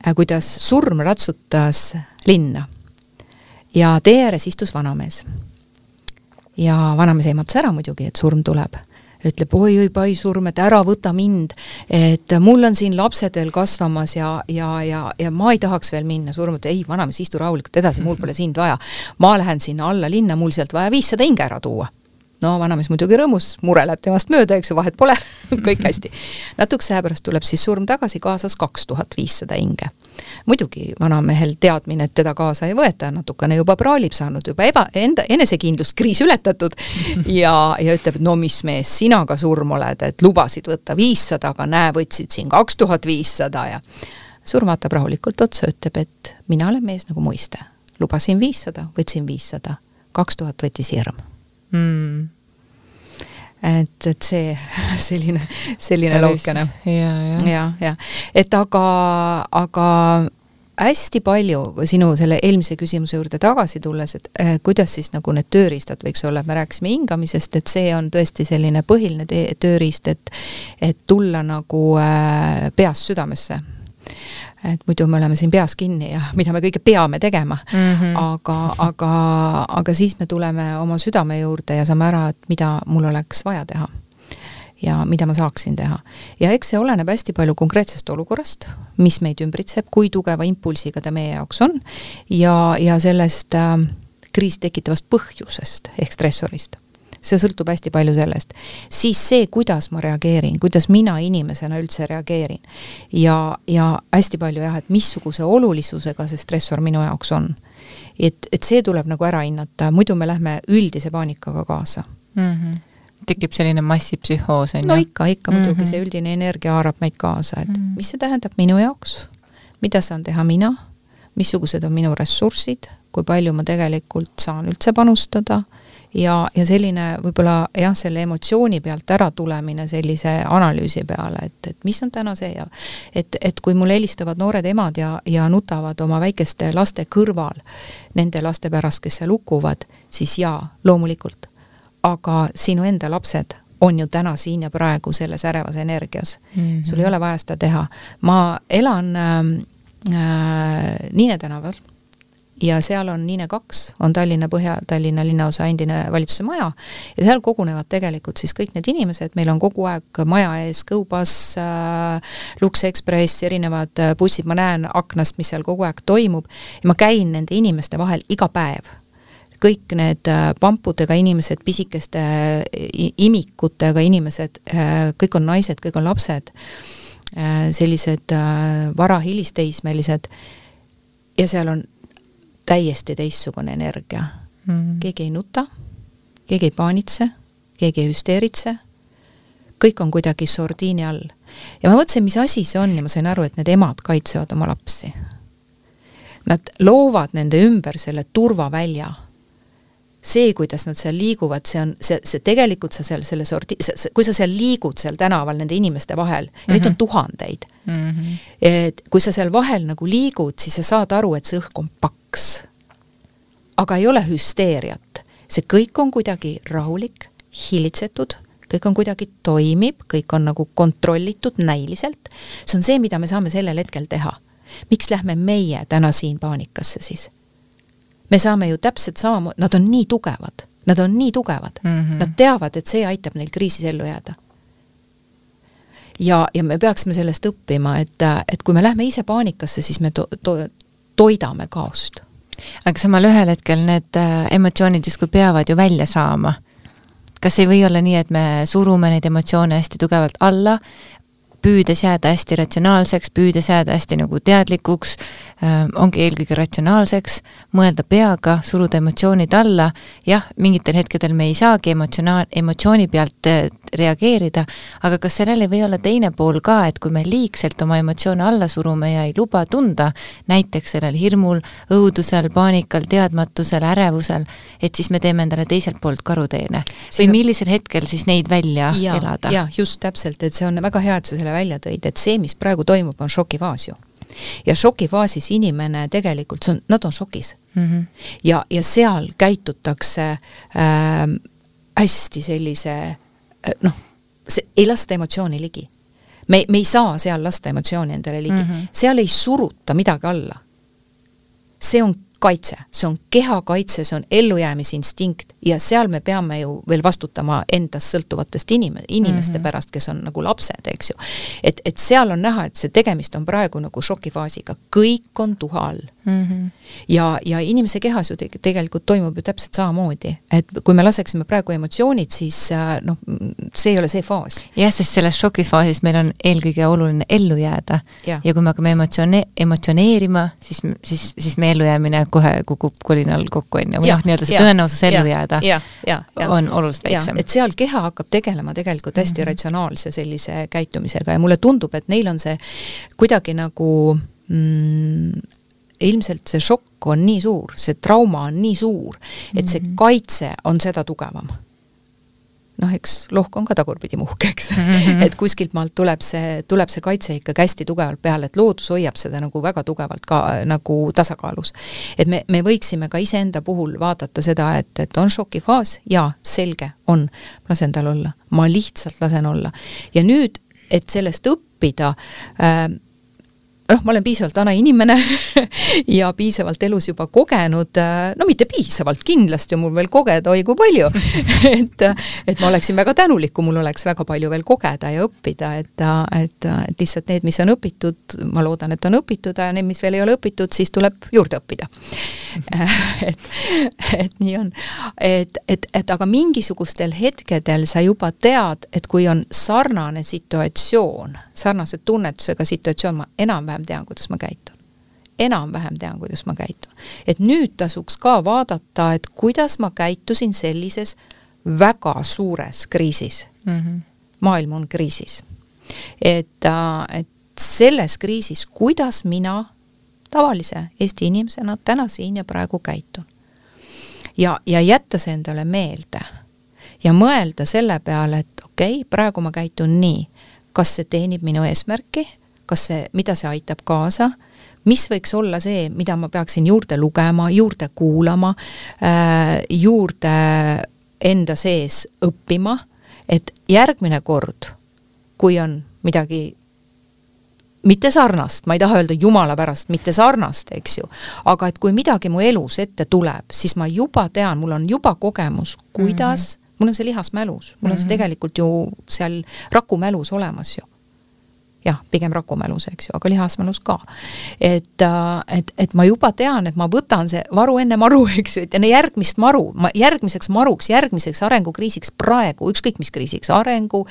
Äh, kuidas surm ratsutas linna ja tee ääres istus vanamees. ja vanamees ehmatas ära muidugi, et surm tuleb ütleb oi-oi paisurm, et ära võta mind, et mul on siin lapsed veel kasvamas ja, ja, ja, ja ma ei tahaks veel minna, surm ütleb ei, vanamees, istu rahulikult edasi, mul pole sind vaja. ma lähen sinna alla linna, mul sealt vaja viissada hinge ära tuua no vanamees muidugi rõõmus, mure läheb temast mööda, eks ju, vahet pole kõik hästi. natukese aja pärast tuleb siis surm tagasi, kaasas kaks tuhat viissada hinge. muidugi vanamehel teadmine, et teda kaasa ei võeta, natukene juba praalib, saanud juba eba, enda, enesekindlust, kriis ületatud ja, ja ütleb, et no mis mees, sina ka surm oled, et lubasid võtta viissada, aga näe, võtsid siin kaks tuhat viissada ja surm vaatab rahulikult otsa, ütleb, et mina olen mees nagu muiste. lubasin viissada, võtsin viissada, kaks tuhat võttis hirm mm. et, et see selline, selline lookene. ja, ja, ja, ja et aga, aga hästi palju sinu selle eelmise küsimuse juurde tagasi tulles, et äh, kuidas siis nagu need tööriistad võiks olla, et me rääkisime hingamisest, et see on tõesti selline põhiline tööriist, et et tulla nagu äh, peast südamesse et muidu me oleme siin peas kinni ja mida me kõike peame tegema mm. -hmm. aga, aga, aga siis me tuleme oma südame juurde ja saame ära, et mida mul oleks vaja teha. ja mida ma saaksin teha. ja eks see oleneb hästi palju konkreetsest olukorrast, mis meid ümbritseb, kui tugeva impulsiga ta meie jaoks on ja, ja sellest äh, kriisi tekitavast põhjusest ehk stressorist see sõltub hästi palju sellest. siis see, kuidas ma reageerin, kuidas mina inimesena üldse reageerin. ja, ja hästi palju jah, et missuguse olulisusega see stressor minu jaoks on. et, et see tuleb nagu ära hinnata, muidu me lähme üldise paanikaga kaasa mm. -hmm tekib selline massipsühhoos, on ju? no ikka, ikka muidugi mm -hmm. see üldine energia haarab meid kaasa, et mm -hmm. mis see tähendab minu jaoks, mida saan teha mina, missugused on minu ressursid, kui palju ma tegelikult saan üldse panustada ja, ja selline võib-olla jah, selle emotsiooni pealt äratulemine sellise analüüsi peale, et, et mis on täna see ja et, et kui mulle helistavad noored emad ja, ja nutavad oma väikeste laste kõrval nende laste pärast, kes seal hukkuvad, siis jaa, loomulikult aga sinu enda lapsed on ju täna siin ja praegu selles ärevas energias mm. -hmm. sul ei ole vaja seda teha. ma elan äh, äh, Niine tänaval ja seal on Niine kaks, on Tallinna, Põhja-Tallinna linnaosa endine valitsuse maja ja seal kogunevad tegelikult siis kõik need inimesed, meil on kogu aeg maja ees GoBus äh,, Lux Express, erinevad äh, bussid, ma näen aknast, mis seal kogu aeg toimub ja ma käin nende inimeste vahel iga päev. Kõik need äh, pampudega inimesed, pisikeste imikutega inimesed, äh, kõik on naised, kõik on lapsed, äh, sellised varahilisteismelised ja seal on täiesti teistsugune energia mm. keegi ei nuta, keegi ei paanitse, keegi ei hüsteeritse, kõik on kuidagi sordiini all. ja ma mõtlesin, mis asi see on ja ma sain aru, et need emad kaitsevad oma lapsi. Nad loovad nende ümber selle turvavälja see, kuidas nad seal liiguvad, see on, see, see tegelikult sa seal selle sorti-, kui sa seal liigud seal tänaval nende inimeste vahel ja mm -hmm. neid on mhm. tuhandeid mm, -hmm. et kui sa seal vahel nagu liigud, siis sa saad aru, et see õhk on paks. aga ei ole hüsteeriat, see kõik on kuidagi rahulik, hillitsetud, kõik on kuidagi toimib, kõik on nagu kontrollitud näiliselt, see on see, mida me saame sellel hetkel teha. miks lähme meie täna siin paanikasse siis? Me saame ju täpselt samamoodi, nad on nii tugevad, nad on nii tugevad mm, -hmm. nad teavad, et see aitab neil kriisis ellu jääda. ja, ja me peaksime sellest õppima, et, et kui me lähme ise paanikasse, siis me to-, to-, toidame kaost. aga samal ühel hetkel need äh, emotsioonid justkui peavad ju välja saama. kas ei või olla nii, et me surume neid emotsioone hästi tugevalt alla, püüdes jääda hästi ratsionaalseks, püüdes jääda hästi nagu teadlikuks äh,, ongi eelkõige ratsionaalseks, mõelda peaga, suruda emotsioonid alla, jah, mingitel hetkedel me ei saagi emotsionaal, emotsiooni pealt äh, reageerida, aga kas sellel ei või olla teine pool ka, et kui me liigselt oma emotsioone alla surume ja ei luba tunda, näiteks sellel hirmul, õudusel, paanikal, teadmatusel, ärevusel, et siis me teeme endale teiselt poolt karuteene. või millisel hetkel siis neid välja ja, elada? jah, just täpselt, et see on väga hea, et sa selle välja tõid, et see, mis praegu toimub, on šokifaas ju ja šokifaasis inimene tegelikult, see on, nad on šokis mm. -hmm. ja, ja seal käitutakse äh, hästi sellise noh, see, ei lasta emotsiooni ligi. me, me ei saa seal lasta emotsiooni endale ligi mm, -hmm. seal ei suruta midagi alla. see on kaitse, see on kehakaitse, see on ellujäämisinstinkt ja seal me peame ju veel vastutama endast sõltuvatest inim-, inimeste mm -hmm. pärast, kes on nagu lapsed, eks ju. et, et seal on näha, et see tegemist on praegu nagu šokifaasiga, kõik on tuha all mm. -hmm. ja, ja inimese kehas ju te tegelikult toimub ju täpselt samamoodi, et kui me laseksime praegu emotsioonid, siis äh, noh, see ei ole see faas. jah, sest selles šokifaasis meil on eelkõige oluline ellu jääda ja, ja kui me hakkame emotsioone-, emotsioneerima, siis, siis, siis meie ellujäämine kohe kukub kolinal kokku, on ju, või noh, nii-öelda see tõenäosus ellu jääda ja, ja, ja, on oluliselt väiksem. et seal keha hakkab tegelema tegelikult hästi mm -hmm. ratsionaalse sellise käitumisega ja mulle tundub, et neil on see kuidagi nagu mm, ilmselt see šokk on nii suur, see trauma on nii suur, et see mhm. kaitse on seda tugevam noh, eks lohk on ka tagurpidi muhk, eks mm. -hmm. et kuskilt maalt tuleb see, tuleb see kaitse ikkagi hästi tugevalt peale, et loodus hoiab seda nagu väga tugevalt ka nagu tasakaalus. et me, me võiksime ka iseenda puhul vaadata seda, et, et on šokifaas, jaa, selge, on, lasen tal olla, ma lihtsalt lasen olla. ja nüüd, et sellest õppida äh,, noh, ma olen piisavalt vana inimene ja piisavalt elus juba kogenud, no mitte piisavalt, kindlasti on mul veel kogeda oi kui palju et, et ma oleksin väga tänulik, kui mul oleks väga palju veel kogeda ja õppida, et, et, et lihtsalt need, mis on õpitud, ma loodan, et on õpitud ja need, mis veel ei ole õpitud, siis tuleb juurde õppida et, et nii on. et, et, et aga mingisugustel hetkedel sa juba tead, et kui on sarnane situatsioon, sarnase tunnetusega situatsioon, ma enam-vähem enam-vähem tean, kuidas ma käitun. enam-vähem tean, kuidas ma käitun. et nüüd tasuks ka vaadata, et kuidas ma käitusin sellises väga suures kriisis mm. -hmm. maailm on kriisis. et, äh, et selles kriisis, kuidas mina tavalise Eesti inimesena täna siin ja praegu käitun. ja, ja jätta see endale meelde ja mõelda selle peale, et okei okay,, praegu ma käitun nii, kas see teenib minu eesmärki, kas see, mida see aitab kaasa, mis võiks olla see, mida ma peaksin juurde lugema, juurde kuulama äh,, juurde enda sees õppima, et järgmine kord, kui on midagi mitte sarnast, ma ei taha öelda jumala pärast mitte sarnast, eks ju, aga et kui midagi mu elus ette tuleb, siis ma juba tean, mul on juba kogemus, kuidas mm, -hmm. mul on see lihas mälus, mul on mm -hmm. see mhm. tegelikult ju seal raku mälus olemas ju jah, pigem rakumälus, eks ju, aga lihasmälus ka. et, äh, et, et ma juba tean, et ma võtan see varu enne maru, eks ju, et enne järgmist maru, ma järgmiseks maruks, järgmiseks arengukriisiks praegu, ükskõik mis kriisiks, arengu,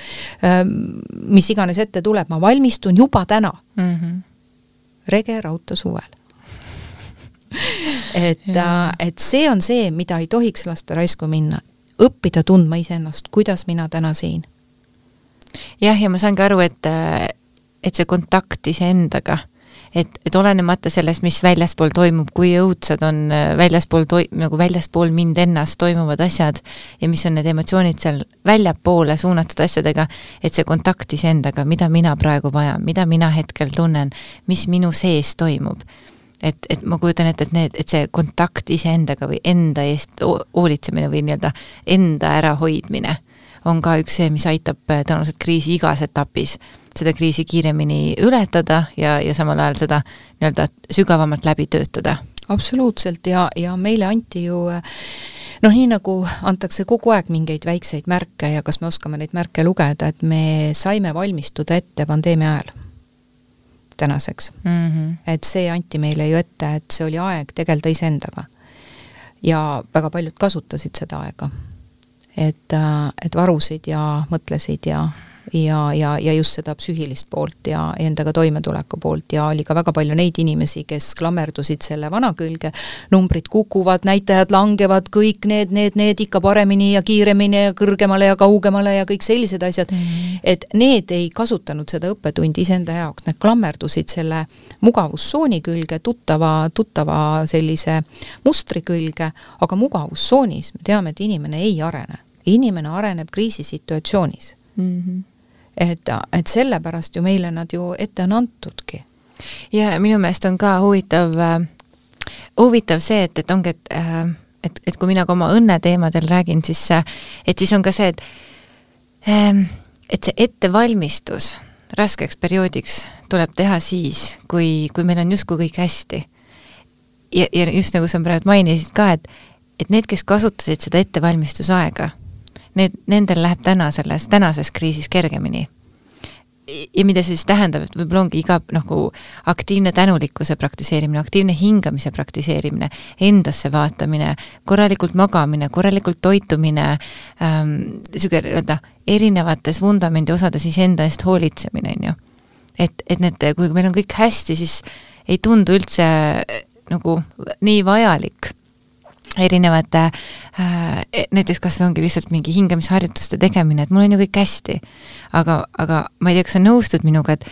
ähm, mis iganes ette tuleb, ma valmistun juba täna mm. -hmm. rege raudtee suvel et, äh, et see on see, mida ei tohiks lasta raisku minna, õppida tundma iseennast, kuidas mina täna siin jah, ja ma saangi aru, et et see kontakt iseendaga, et, et olenemata sellest, mis väljaspool toimub, kui õudsad on äh, väljaspool toi-, nagu väljaspool mind ennast toimuvad asjad ja mis on need emotsioonid seal väljapoole suunatud asjadega, et see kontakt iseendaga, mida mina praegu vajan, mida mina hetkel tunnen, mis minu sees toimub. Et, et ma kujutan ette, et need, et see kontakt iseendaga või enda eest hoolitsemine või nii-öelda enda ärahoidmine on ka üks see, mis aitab äh, tõenäoliselt kriisi igas etapis seda kriisi kiiremini ületada ja, ja samal ajal seda nii-öelda sügavamalt läbi töötada. absoluutselt ja, ja meile anti ju noh, nii nagu antakse kogu aeg mingeid väikseid märke ja kas me oskame neid märke lugeda, et me saime valmistuda ette pandeemia ajal tänaseks mm. -hmm. et see anti meile ju ette, et see oli aeg tegeleda iseendaga. ja väga paljud kasutasid seda aega. et, et varusid ja mõtlesid ja ja, ja, ja just seda psüühilist poolt ja endaga toimetuleku poolt ja oli ka väga palju neid inimesi, kes klammerdusid selle vana külge, numbrid kukuvad, näitajad langevad, kõik need, need, need ikka paremini ja kiiremini ja kõrgemale ja kaugemale ja kõik sellised asjad mm, -hmm. et need ei kasutanud seda õppetundi iseenda jaoks, need klammerdusid selle mugavustsooni külge, tuttava, tuttava sellise mustri külge, aga mugavustsoonis me teame, et inimene ei arene. inimene areneb kriisisituatsioonis mm. -hmm et, et sellepärast ju meile nad ju ette on antudki. ja minu meelest on ka huvitav äh,, huvitav see, et, et ongi, et äh, et, et kui mina ka oma õnneteemadel räägin, siis äh, et siis on ka see, et äh, et see ettevalmistus raskeks perioodiks tuleb teha siis, kui, kui meil on justkui kõik hästi. ja, ja just nagu sa praegu mainisid ka, et et need, kes kasutasid seda ettevalmistusaega need, nendel läheb täna selles, tänases kriisis kergemini. ja mida see siis tähendab, et võib-olla ongi iga nagu aktiivne tänulikkuse praktiseerimine, aktiivne hingamise praktiseerimine, endasse vaatamine, korralikult magamine, korralikult toitumine ähm,, niisugune nii-öelda erinevates vundamendi osades iseenda eest hoolitsemine, on ju. et, et need, kui meil on kõik hästi, siis ei tundu üldse nagu nii vajalik erinevate äh, e, näiteks kas või ongi lihtsalt mingi hingamisharjutuste tegemine, et mul on ju kõik hästi. aga, aga ma ei tea, kas sa nõustud minuga, et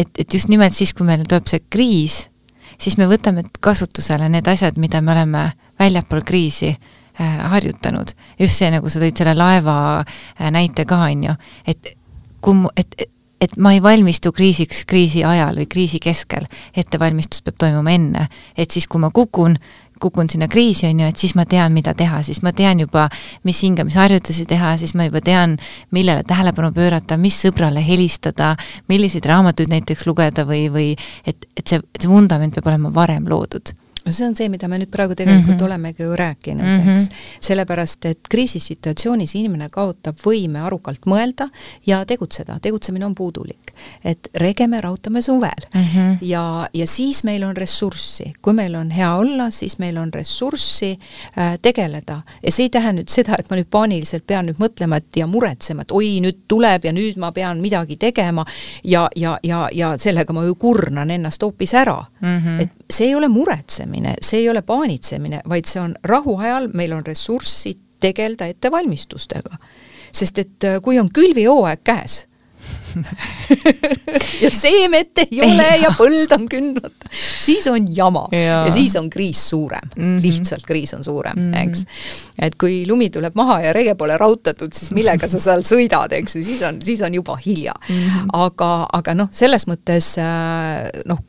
et, et just nimelt siis, kui meil tuleb see kriis, siis me võtame kasutusele need asjad, mida me oleme väljapool kriisi äh, harjutanud. just see, nagu sa tõid selle laeva äh, näite ka, on ju, et kui et, et et ma ei valmistu kriisiks kriisi ajal või kriisi keskel, ettevalmistus peab toimuma enne. et siis, kui ma kukun, kukun sinna kriisi, on ju, et siis ma tean, mida teha, siis ma tean juba, mis hingamisharjutusi teha, siis ma juba tean, millele tähelepanu pöörata, mis sõbrale helistada, milliseid raamatuid näiteks lugeda või, või et, et see, et see vundament peab olema varem loodud no see on see, mida me nüüd praegu tegelikult mm -hmm. olemegi ju rääkinud mm, -hmm. eks. sellepärast, et kriisisituatsioonis inimene kaotab võime arukalt mõelda ja tegutseda, tegutsemine on puudulik. et regeme, raudame suvel mm. -hmm. ja, ja siis meil on ressurssi, kui meil on hea olla, siis meil on ressurssi äh, tegeleda. ja see ei tähenda nüüd seda, et ma nüüd paaniliselt pean nüüd mõtlema, et ja muretsema, et oi, nüüd tuleb ja nüüd ma pean midagi tegema ja, ja, ja, ja sellega ma ju kurnan ennast hoopis ära mm. -hmm. et see ei ole muretsemine, see ei ole paanitsemine, vaid see on rahuajal, meil on ressurssi tegeleda ettevalmistustega. sest et äh, kui on külvihooaeg käes ja seemet ei ole ja põld on kündmata, siis on jama ja, ja siis on kriis suurem mm, -hmm. lihtsalt kriis on suurem mm, -hmm. eks. et kui lumi tuleb maha ja rege pole rautatud, siis millega sa seal sõidad, eks ju, siis on, siis on juba hilja mm. -hmm. aga, aga noh, selles mõttes äh, noh,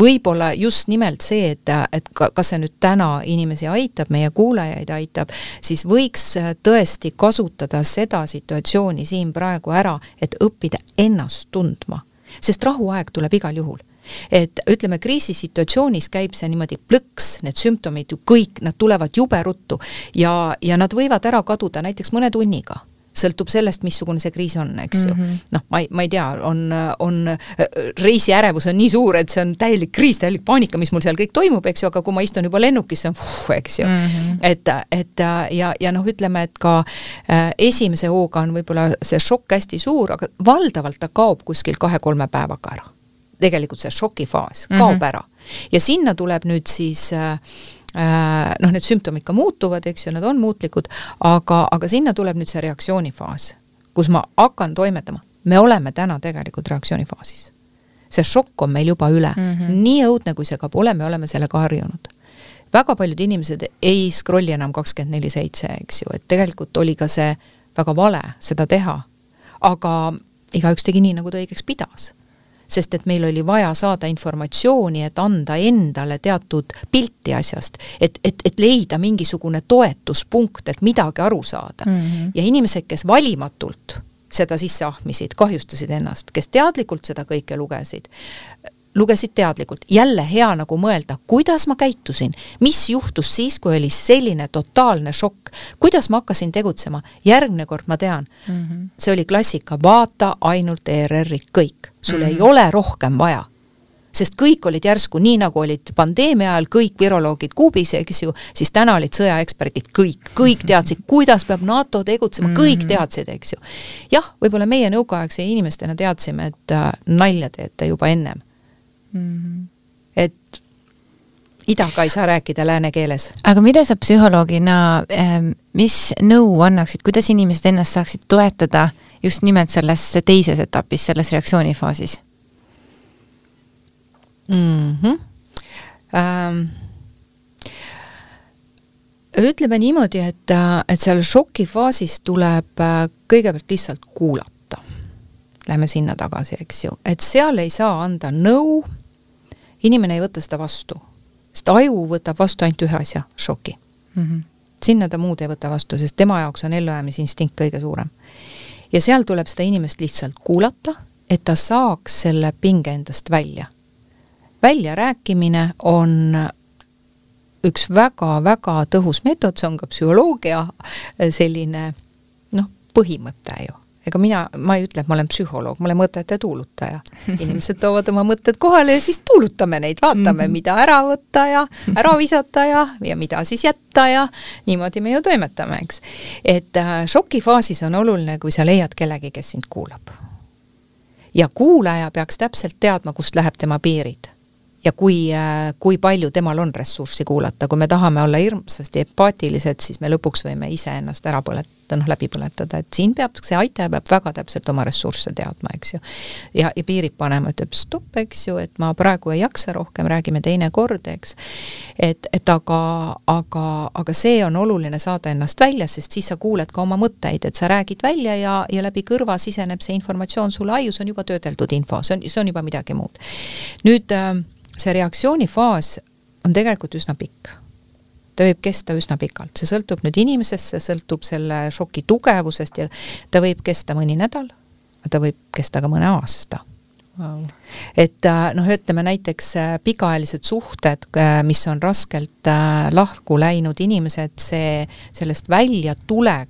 võib-olla just nimelt see, et, et ka, kas see nüüd täna inimesi aitab, meie kuulajaid aitab, siis võiks tõesti kasutada seda situatsiooni siin praegu ära, et õppida ennast tundma. sest rahuaeg tuleb igal juhul et ütleme, kriisisituatsioonis käib see niimoodi plõks, need sümptomid ju kõik, nad tulevad jube ruttu ja, ja nad võivad ära kaduda näiteks mõne tunniga sõltub sellest, missugune see kriis on, eks ju mm -hmm.. noh, ma ei, ma ei tea, on, on, reisiärevus on nii suur, et see on täielik kriis, täielik paanika, mis mul seal kõik toimub, eks ju, aga kui ma istun juba lennukis, see on fuh, eks ju mm. -hmm. et, et ja, ja noh, ütleme, et ka äh, esimese hooga on võib-olla see šokk hästi suur, aga valdavalt ta kaob kuskil kahe-kolme päevaga ära. tegelikult see šokifaas kaob mm -hmm. ära. ja sinna tuleb nüüd siis äh, Äh, noh, need sümptomid ka muutuvad, eks ju, nad on muutlikud, aga, aga sinna tuleb nüüd see reaktsioonifaas, kus ma hakkan toimetama. me oleme täna tegelikult reaktsioonifaasis. see šokk on meil juba üle mm, -hmm. nii õudne, kui see ka pole, me oleme sellega harjunud. väga paljud inimesed ei scroll'i enam kakskümmend neli seitse, eks ju, et tegelikult oli ka see väga vale seda teha. aga igaüks tegi nii, nagu ta õigeks pidas sest et meil oli vaja saada informatsiooni, et anda endale teatud pilti asjast, et, et, et leida mingisugune toetuspunkt, et midagi aru saada. Mm. -hmm. ja inimesed, kes valimatult seda sisse ahmisid, kahjustasid ennast, kes teadlikult seda kõike lugesid, lugesid teadlikult, jälle hea nagu mõelda, kuidas ma käitusin, mis juhtus siis, kui oli selline totaalne šokk, kuidas ma hakkasin tegutsema, järgmine kord ma tean. Mm, -hmm. see oli klassika, vaata ainult ERR-i, kõik, sul mm -hmm. ei mhm. ole rohkem vaja sest kõik olid järsku nii, nagu olid pandeemia ajal kõik viroloogid kuubis, eks ju, siis täna olid sõjaeksperdid kõik, kõik teadsid, kuidas peab NATO tegutsema, kõik mhm. teadsid, eks ju. jah, võib-olla meie nõukaaegse inimestena teadsime, et äh, nalja teete juba ennem mm. -hmm. et idaga ei saa rääkida lääne keeles. aga mida sa psühholoogina, mis nõu annaksid, kuidas inimesed ennast saaksid toetada just nimelt selles teises etapis, selles reaktsioonifaasis mm? -hmm. Ähm, ütleme niimoodi, et, et seal šokifaasis tuleb äh, kõigepealt lihtsalt kuulata. Lähme sinna tagasi, eks ju, et seal ei saa anda nõu inimene ei võta seda vastu, sest aju võtab vastu ainult ühe asja, šoki mm. -hmm. sinna ta muud ei võta vastu, sest tema jaoks on ellujäämisinstinkt kõige suurem. Ja seal tuleb seda inimest lihtsalt kuulata, et ta saaks selle pinge endast välja. väljarääkimine on üks väga-väga tõhus meetod, see on ka psühholoogia selline noh, põhimõte ju ega mina, ma ei ütle, et ma olen psühholoog, ma olen mõtete tuulutaja. inimesed toovad oma mõtted kohale ja siis tuulutame neid, vaatame, mhm. mida ära võtta ja ära visata ja, ja mida siis jätta ja niimoodi me ju toimetame, eks. et äh, šokifaasis on oluline, kui sa leiad kellegi, kes sind kuulab. ja kuulaja peaks täpselt teadma, kust läheb tema piirid ja kui, äh, kui palju temal on ressurssi kuulata, kui me tahame olla hirmsasti empaatilised, siis me lõpuks võime iseennast ära põletada, noh läbi põletada, et siin peab, see aitaja peab väga täpselt oma ressursse teadma, eks ju. ja, ja piirid panema, ütleb stopp, eks ju, et ma praegu ei jaksa rohkem, räägime teine kord, eks. et, et aga, aga, aga see on oluline saada ennast välja, sest siis sa kuuled ka oma mõtteid, et sa räägid välja ja, ja läbi kõrva siseneb see informatsioon sulle aiu, see on juba töödeldud info, see on, see on juba midagi muud. nüüd äh, see reaktsioonifaas on tegelikult üsna pikk. ta võib kesta üsna pikalt, see sõltub nüüd inimesest, see sõltub selle šoki tugevusest ja ta võib kesta mõni nädal, ta võib kesta ka mõne aasta wow.. et äh, noh, ütleme näiteks äh, pikaajalised suhted, äh, mis on raskelt lahku läinud inimesed, see, sellest väljatulek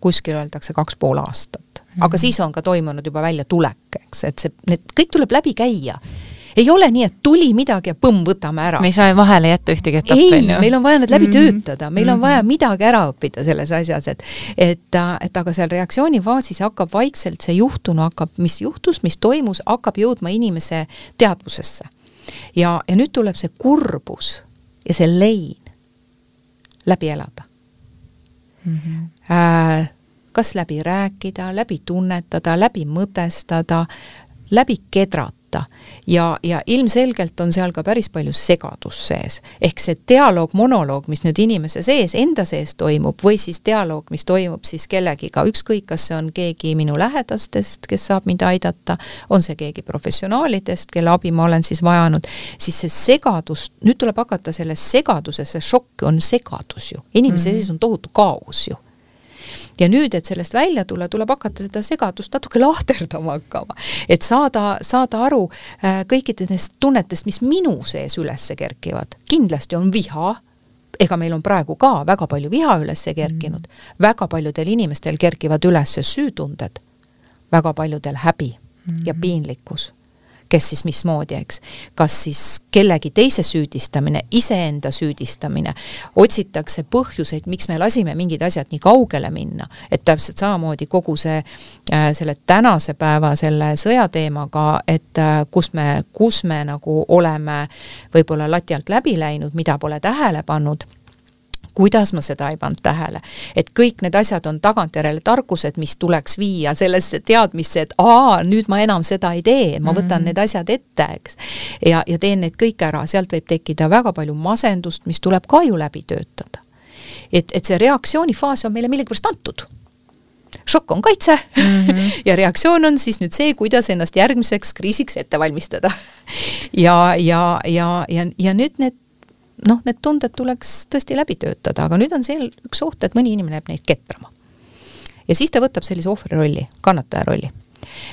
kuskil öeldakse kaks pool aastat. aga mhm. siis on ka toimunud juba väljatulek, eks, et see, need kõik tuleb läbi käia ei ole nii, et tuli midagi ja põmm, võtame ära. me ei saa vahele jätta ühtegi etappi. ei, meil on vaja need läbi mm -hmm. töötada, meil on mhm. vaja midagi ära õppida selles asjas, et et, et aga seal reaktsioonifaasis hakkab vaikselt see juhtunu hakkab, mis juhtus, mis toimus, hakkab jõudma inimese teadvusesse. ja, ja nüüd tuleb see kurbus ja see lein läbi elada. mm. -hmm. Äh, kas läbi rääkida, läbi tunnetada, läbi mõtestada, läbi kedrata võtta. ja, ja ilmselgelt on seal ka päris palju segadust sees. ehk see dialoog, monoloog, mis nüüd inimese sees, enda sees toimub, või siis dialoog, mis toimub siis kellegiga, ükskõik, kas see on keegi minu lähedastest, kes saab mind aidata, on see keegi professionaalidest, kelle abi ma olen siis vajanud, siis see segadus, nüüd tuleb hakata sellest segadusesse, šokk on segadus ju, inimese mm -hmm. sees on tohutu kaos ju ja nüüd, et sellest välja tulla, tuleb hakata seda segadust natuke lahterdama hakkama. et saada, saada aru äh, kõikidest tunnetest, mis minu sees üles kerkivad. kindlasti on viha, ega meil on praegu ka väga palju viha üles kerkinud mm., väga paljudel inimestel kerkivad üles süütunded, väga paljudel häbi mm -hmm. ja piinlikkus kes siis mismoodi, eks. kas siis kellegi teise süüdistamine, iseenda süüdistamine, otsitakse põhjuseid, miks me lasime mingid asjad nii kaugele minna, et täpselt samamoodi kogu see äh, selle tänase päeva selle sõjateemaga, et äh, kus me, kus me nagu oleme võib-olla lati alt läbi läinud, mida pole tähele pannud kuidas ma seda ei pannud tähele. et kõik need asjad on tagantjärele tarkused, mis tuleks viia sellesse teadmisse, et aa, nüüd ma enam seda ei tee, ma võtan mm -hmm. need asjad ette, eks. ja, ja teen need kõik ära, sealt võib tekkida väga palju masendust, mis tuleb ka ju läbi töötada. et, et see reaktsioonifaas on meile millegipärast antud šokk on kaitse mm -hmm. ja reaktsioon on siis nüüd see, kuidas ennast järgmiseks kriisiks ette valmistada. ja, ja, ja, ja, ja nüüd need noh, need tunded tuleks tõesti läbi töötada, aga nüüd on seal üks oht, et mõni inimene jääb neid ketrama. ja siis ta võtab sellise ohvri rolli, kannataja rolli.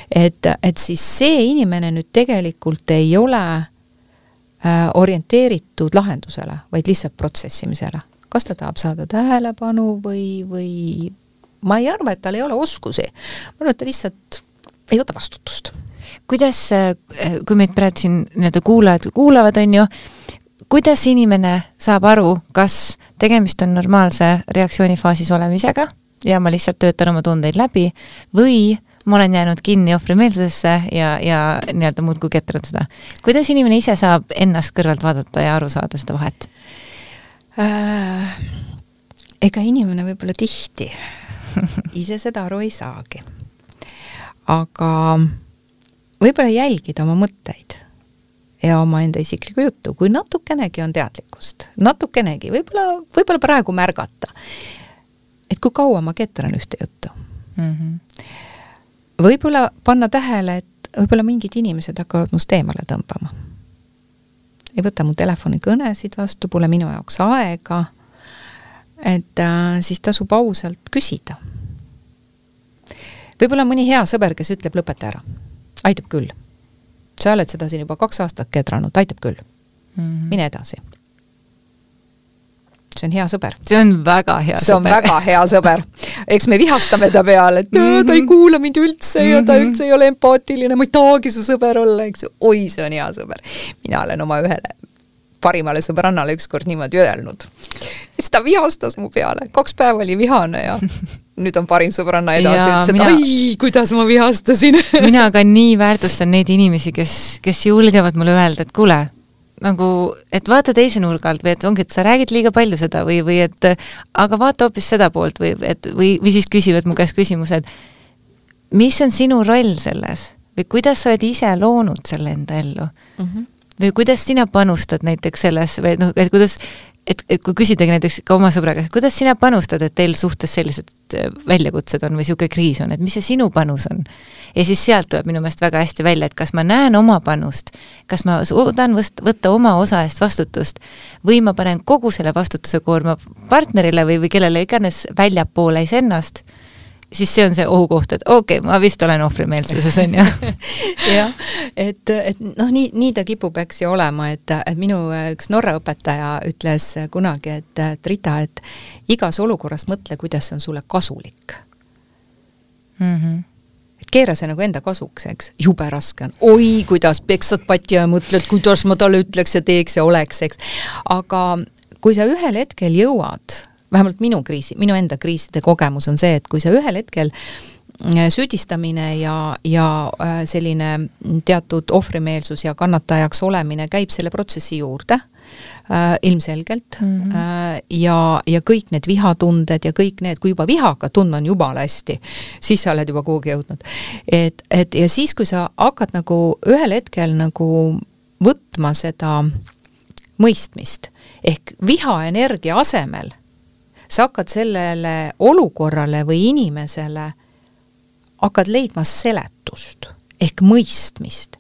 et, et siis see inimene nüüd tegelikult ei ole äh, orienteeritud lahendusele, vaid lihtsalt protsessimisele. kas ta tahab saada tähelepanu või, või ma ei arva, et tal ei ole oskusi. ma arvan, et ta lihtsalt ei võta vastutust kuidas, äh, kui meid praegu siin nii-öelda kuulajad kuulavad, on ju, kuidas inimene saab aru, kas tegemist on normaalse reaktsioonifaasis olemisega ja ma lihtsalt töötan oma tundeid läbi või ma olen jäänud kinni ohvrimeelsusesse ja, ja nii-öelda muudkui ketran seda. kuidas inimene ise saab ennast kõrvalt vaadata ja aru saada seda vahet äh,? ega inimene võib-olla tihti ise seda aru ei saagi. aga võib-olla jälgida oma mõtteid ja omaenda isiklikku juttu, kui natukenegi on teadlikkust, natukenegi, võib-olla, võib-olla praegu märgata, et kui kaua ma ketran ühte juttu mm. -hmm. võib-olla panna tähele, et võib-olla mingid inimesed hakkavad must eemale tõmbama. ei võta mu telefonikõnesid vastu, pole minu jaoks aega, et äh, siis tasub ausalt küsida. võib-olla mõni hea sõber, kes ütleb, lõpeta ära, aitab küll sa oled seda siin juba kaks aastat kedranud, aitab küll mm. -hmm. mine edasi. see on hea sõber. see on väga hea see sõber. see on väga hea sõber. eks me vihastame ta peale, et mm -hmm. ta ei mhm. kuula mind üldse ja ta mhm. üldse ei ole empaatiline, ma ei tahagi su sõber olla, eks ju. oi, see on hea sõber. mina olen oma ühele parimale sõbrannale ükskord niimoodi öelnud. siis ta vihastas mu peale, kaks päeva oli vihane ja nüüd on parim sõbranna edasi, ütles, et mina, ai, kuidas ma vihastasin mina ka nii väärtustan neid inimesi, kes, kes julgevad mulle öelda, et kuule, nagu, et vaata teise nurga alt või et ongi, et sa räägid liiga palju seda või, või et aga vaata hoopis seda poolt või et või, või siis küsivad mu käest küsimused, mis on sinu roll selles või kuidas sa oled ise loonud selle enda ellu mm? -hmm. Või kuidas sina panustad näiteks selles või noh, et kuidas et, et kui küsidagi näiteks ka oma sõbra käest, kuidas sina panustad, et teil suhtes sellised äh, väljakutsed on või niisugune kriis on, et mis see sinu panus on? ja siis sealt tuleb minu meelest väga hästi välja, et kas ma näen oma panust, kas ma suudan võst-, võtta oma osa eest vastutust või ma panen kogu selle vastutuse koorma partnerile või, või kellele iganes väljapoole iseennast siis see on see ohukoht, et okei okay,, ma vist olen ohvrimeelsuses, on ju. jah, et, et noh, nii, nii ta kipub, eks ju, olema, et, et minu üks Norra õpetaja ütles kunagi, et, et Rita, et igas olukorras mõtle, kuidas see on sulle kasulik mm. -hmm et keera see nagu enda kasuks, eks, jube raske on, oi, kuidas peksad patja ja mõtled, kuidas ma talle ütleks ja teeks ja oleks, eks. aga kui sa ühel hetkel jõuad vähemalt minu kriisi, minu enda kriiside kogemus on see, et kui sa ühel hetkel süüdistamine ja, ja äh, selline teatud ohvrimeelsus ja kannatajaks olemine käib selle protsessi juurde äh, ilmselgelt mm -hmm. äh, ja, ja kõik need vihatunded ja kõik need, kui juba viha hakkad tundma, on jumala hästi, siis sa oled juba kuhugi jõudnud. et, et ja siis, kui sa hakkad nagu ühel hetkel nagu võtma seda mõistmist ehk vihaenergia asemel sa hakkad sellele olukorrale või inimesele, hakkad leidma seletust ehk mõistmist.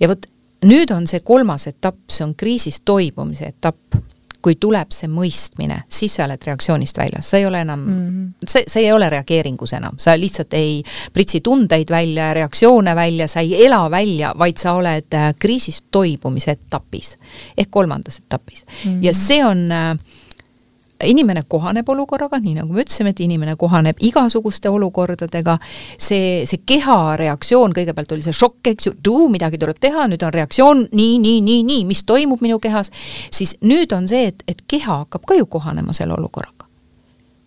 ja vot nüüd on see kolmas etapp, see on kriisist toibumise etapp. kui tuleb see mõistmine, siis sa oled reaktsioonist väljas, sa ei ole enam mm, -hmm. sa, sa ei ole reageeringus enam, sa lihtsalt ei pritsi tundeid välja, reaktsioone välja, sa ei ela välja, vaid sa oled äh, kriisist toibumise etapis ehk kolmandas etapis mm. -hmm. ja see on äh, inimene kohaneb olukorraga, nii nagu me ütlesime, et inimene kohaneb igasuguste olukordadega, see, see keha reaktsioon, kõigepealt oli see šokk, eks ju, midagi tuleb teha, nüüd on reaktsioon nii, nii, nii, nii, mis toimub minu kehas, siis nüüd on see, et, et keha hakkab ka ju kohanema selle olukorraga.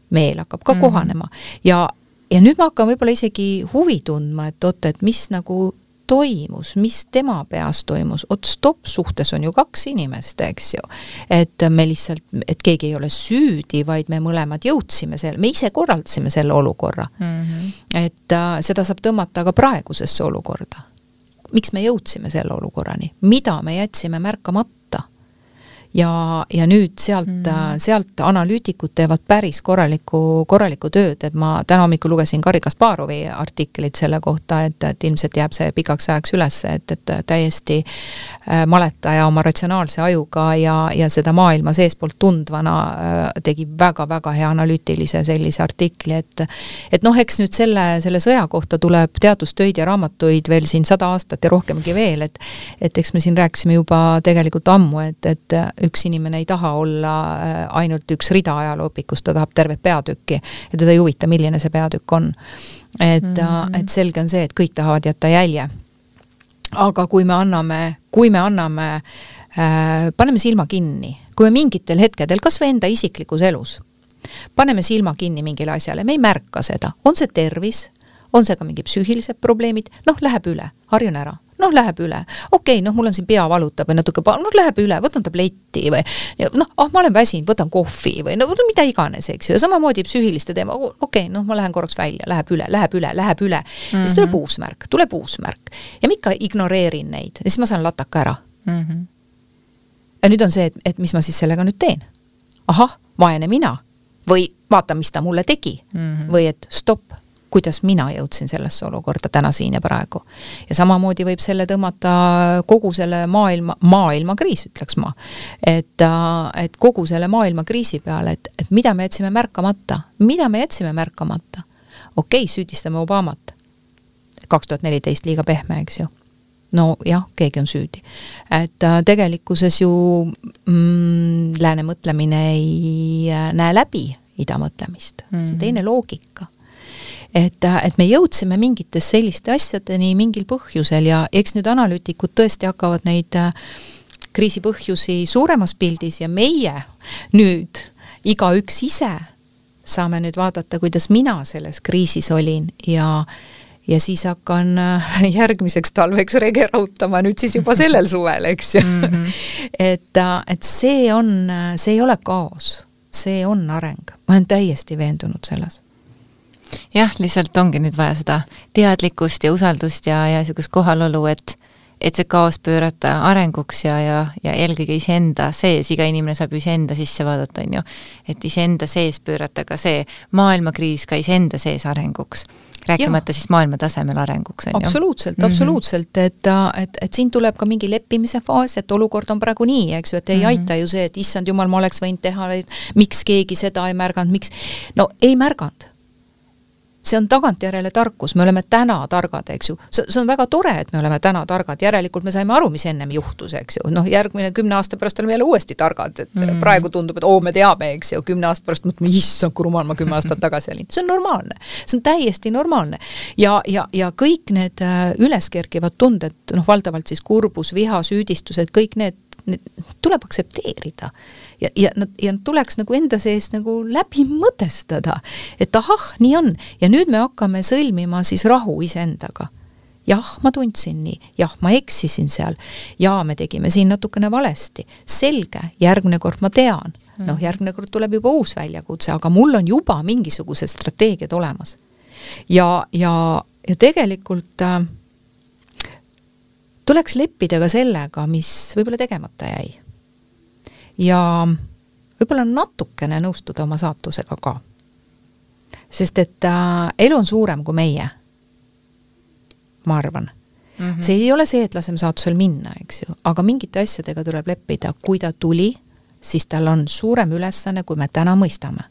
meel hakkab ka mm -hmm. kohanema ja, ja nüüd ma hakkan võib-olla isegi huvi tundma, et oot, et mis nagu toimus, mis tema peas toimus, oot stopp, suhtes on ju kaks inimest, eks ju. et me lihtsalt, et keegi ei ole süüdi, vaid me mõlemad jõudsime selle, me ise korraldasime selle olukorra mm. -hmm. et äh, seda saab tõmmata ka praegusesse olukorda. miks me jõudsime selle olukorrani, mida me jätsime märkamata? Ja, ja nüüd sealt mm., sealt analüütikud teevad päris korralikku, korralikku tööd, et ma täna hommikul lugesin Garri Kasparovi artiklit selle kohta, et, et ilmselt jääb see pikaks ajaks üles, et, et täiesti äh, maletaja oma ratsionaalse ajuga ja, ja seda maailma seestpoolt tundvana äh, tegi väga-väga hea analüütilise sellise artikli, et et noh, eks nüüd selle, selle sõja kohta tuleb teadustöid ja raamatuid veel siin sada aastat ja rohkemgi veel, et et eks me siin rääkisime juba tegelikult ammu, et, et üks inimene ei taha olla äh, ainult üks rida ajalooõpikust, ta tahab tervet peatükki ja teda ei huvita, milline see peatükk on. et mm, -hmm. et selge on see, et kõik tahavad jätta jälje. aga kui me anname, kui me anname äh,, paneme silma kinni, kui me mingitel hetkedel, kas või enda isiklikus elus, paneme silma kinni mingile asjale, me ei märka seda, on see tervis, on see ka mingid psüühilised probleemid, noh, läheb üle, harjun ära noh, läheb üle. okei okay,, noh, mul on siin pea valutab või natuke, noh, läheb üle, võtan tabletti või noh, ah, ma olen väsinud, võtan kohvi või no mida iganes, eks ju, ja samamoodi psüühiliste teema, okei okay,, noh, ma lähen korraks välja, läheb üle, läheb üle, läheb üle mm. -hmm. siis tuleb mhm. uus märk, tuleb uus märk ja ma ikka ignoreerin neid ja siis ma saan lataka ära mm. -hmm. ja nüüd on see, et, et mis ma siis sellega nüüd teen? ahah, vaene mina või vaata, mis ta mulle tegi mm -hmm. või et stopp kuidas mina jõudsin sellesse olukorda täna siin ja praegu. ja samamoodi võib selle tõmmata kogu selle maailma, maailmakriis, ütleks ma. et, äh, et kogu selle maailmakriisi peale, et, et mida me jätsime märkamata, mida me jätsime märkamata. okei okay,, süüdistame Obamat. kaks tuhat neliteist liiga pehme, eks ju nojah, keegi on süüdi. et äh, tegelikkuses ju mm, lääne mõtlemine ei äh, näe läbi ida mõtlemist mm, -hmm. see on teine loogika et, et me jõudsime mingites selliste asjadeni mingil põhjusel ja eks nüüd analüütikud tõesti hakkavad neid äh, kriisi põhjusi suuremas pildis ja meie nüüd igaüks ise saame nüüd vaadata, kuidas mina selles kriisis olin ja ja siis hakkan äh, järgmiseks talveks rege rautama nüüd siis juba sellel suvel, eks ju mm. -hmm. et, äh, et see on, see ei ole kaos, see on areng, ma olen täiesti veendunud selles jah, lihtsalt ongi nüüd vaja seda teadlikkust ja usaldust ja, ja niisugust kohalolu, et et see kaos pöörata arenguks ja, ja, ja eelkõige iseenda sees, iga inimene saab ju iseenda sisse vaadata, on ju, et iseenda sees pöörata ka see maailmakriis ka iseenda sees arenguks rääkimata ja. siis maailma tasemel arenguks, on ju. absoluutselt -hmm. absoluutselt, et, et, et siin tuleb ka mingi leppimise faas, et olukord on praegu nii, eks ju, et ei mm -hmm. aita ju see, et issand jumal, ma oleks võinud teha, miks keegi seda ei märganud, miks, no ei märganud see on tagantjärele tarkus, me oleme täna targad, eks ju. see, on väga tore, et me oleme täna targad, järelikult me saime aru, mis ennem juhtus, eks ju. noh, järgmine kümne aasta pärast oleme jälle uuesti targad, et mm. praegu tundub, et oo, me teame, eks ju, kümne aasta pärast mõtleme, issand, kui rumal ma kümme aastat tagasi olin. see on normaalne, see on täiesti normaalne. ja, ja, ja kõik need äh, üles kerkivad tunded, noh, valdavalt siis kurbus, viha, süüdistused, kõik need tuleb aktsepteerida. ja, ja nad, ja nad tuleks nagu enda sees nagu läbi mõtestada, et ahah, nii on ja nüüd me hakkame sõlmima siis rahu iseendaga jah, ma tundsin nii, jah, ma eksisin seal, jaa, me tegime siin natukene valesti, selge, järgmine kord ma tean, noh, mm. järgmine kord tuleb juba uus väljakutse, aga mul on juba mingisugused strateegiad olemas. ja, ja, ja tegelikult äh, tuleks leppida ka sellega, mis võib-olla tegemata jäi. ja võib-olla natukene nõustuda oma saatusega ka. sest et äh, elu on suurem kui meie ma arvan mm. -hmm. see ei ole see, et laseme saatusel minna, eks ju, aga mingite asjadega tuleb leppida, kui ta tuli, siis tal on suurem ülesanne, kui me täna mõistame.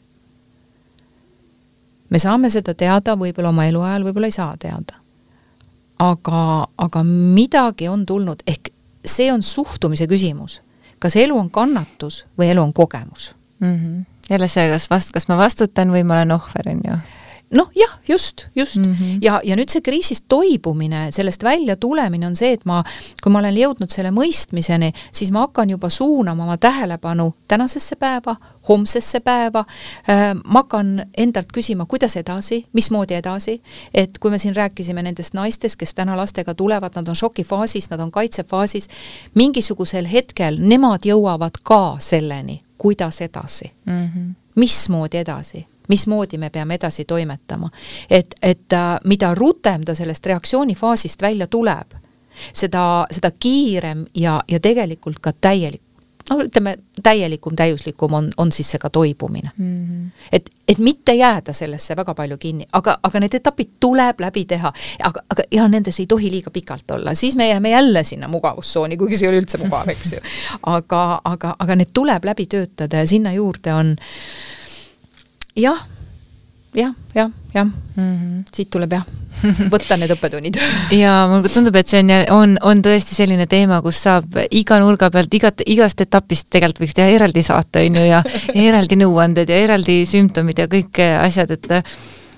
me saame seda teada võib-olla oma eluajal, võib-olla ei saa teada. Aga, aga midagi on tulnud, ehk see on suhtumise küsimus. kas elu on kannatus või elu on kogemus mm? -hmm. jälle see, kas vast-, kas ma vastutan või ma olen ohver, on ju noh, jah, just, just mm. -hmm. ja, ja nüüd see kriisist toibumine, sellest välja tulemine on see, et ma, kui ma olen jõudnud selle mõistmiseni, siis ma hakkan juba suunama oma tähelepanu tänasesse päeva, homsesse päeva äh,, ma hakkan endalt küsima, kuidas edasi, mismoodi edasi, et kui me siin rääkisime nendest naistest, kes täna lastega tulevad, nad on šokifaasis, nad on kaitsefaasis, mingisugusel hetkel nemad jõuavad ka selleni, kuidas edasi mm, -hmm. mismoodi edasi mismoodi me peame edasi toimetama. et, et äh, mida rutem ta sellest reaktsioonifaasist välja tuleb, seda, seda kiirem ja, ja tegelikult ka täielik, no ütleme, täielikum, täiuslikum on, on siis see ka toibumine mm. -hmm. et, et mitte jääda sellesse väga palju kinni, aga, aga need etapid tuleb läbi teha, aga, aga ja nendes ei tohi liiga pikalt olla, siis me jääme jälle sinna mugavustsooni, kuigi see ei ole üldse mugav, eks ju. aga, aga, aga need tuleb läbi töötada ja sinna juurde on jah, jah, jah, jah. Mm, -hmm. siit tuleb jah. Võtta need õppetunnid. Ja mulle tundub, et see on, on, on tõesti selline teema, kus saab iga nurga pealt, igat, igast etapist tegelikult võiks teha eraldi saate, on ju, ja eraldi nõuanded ja eraldi sümptomid ja kõik asjad, et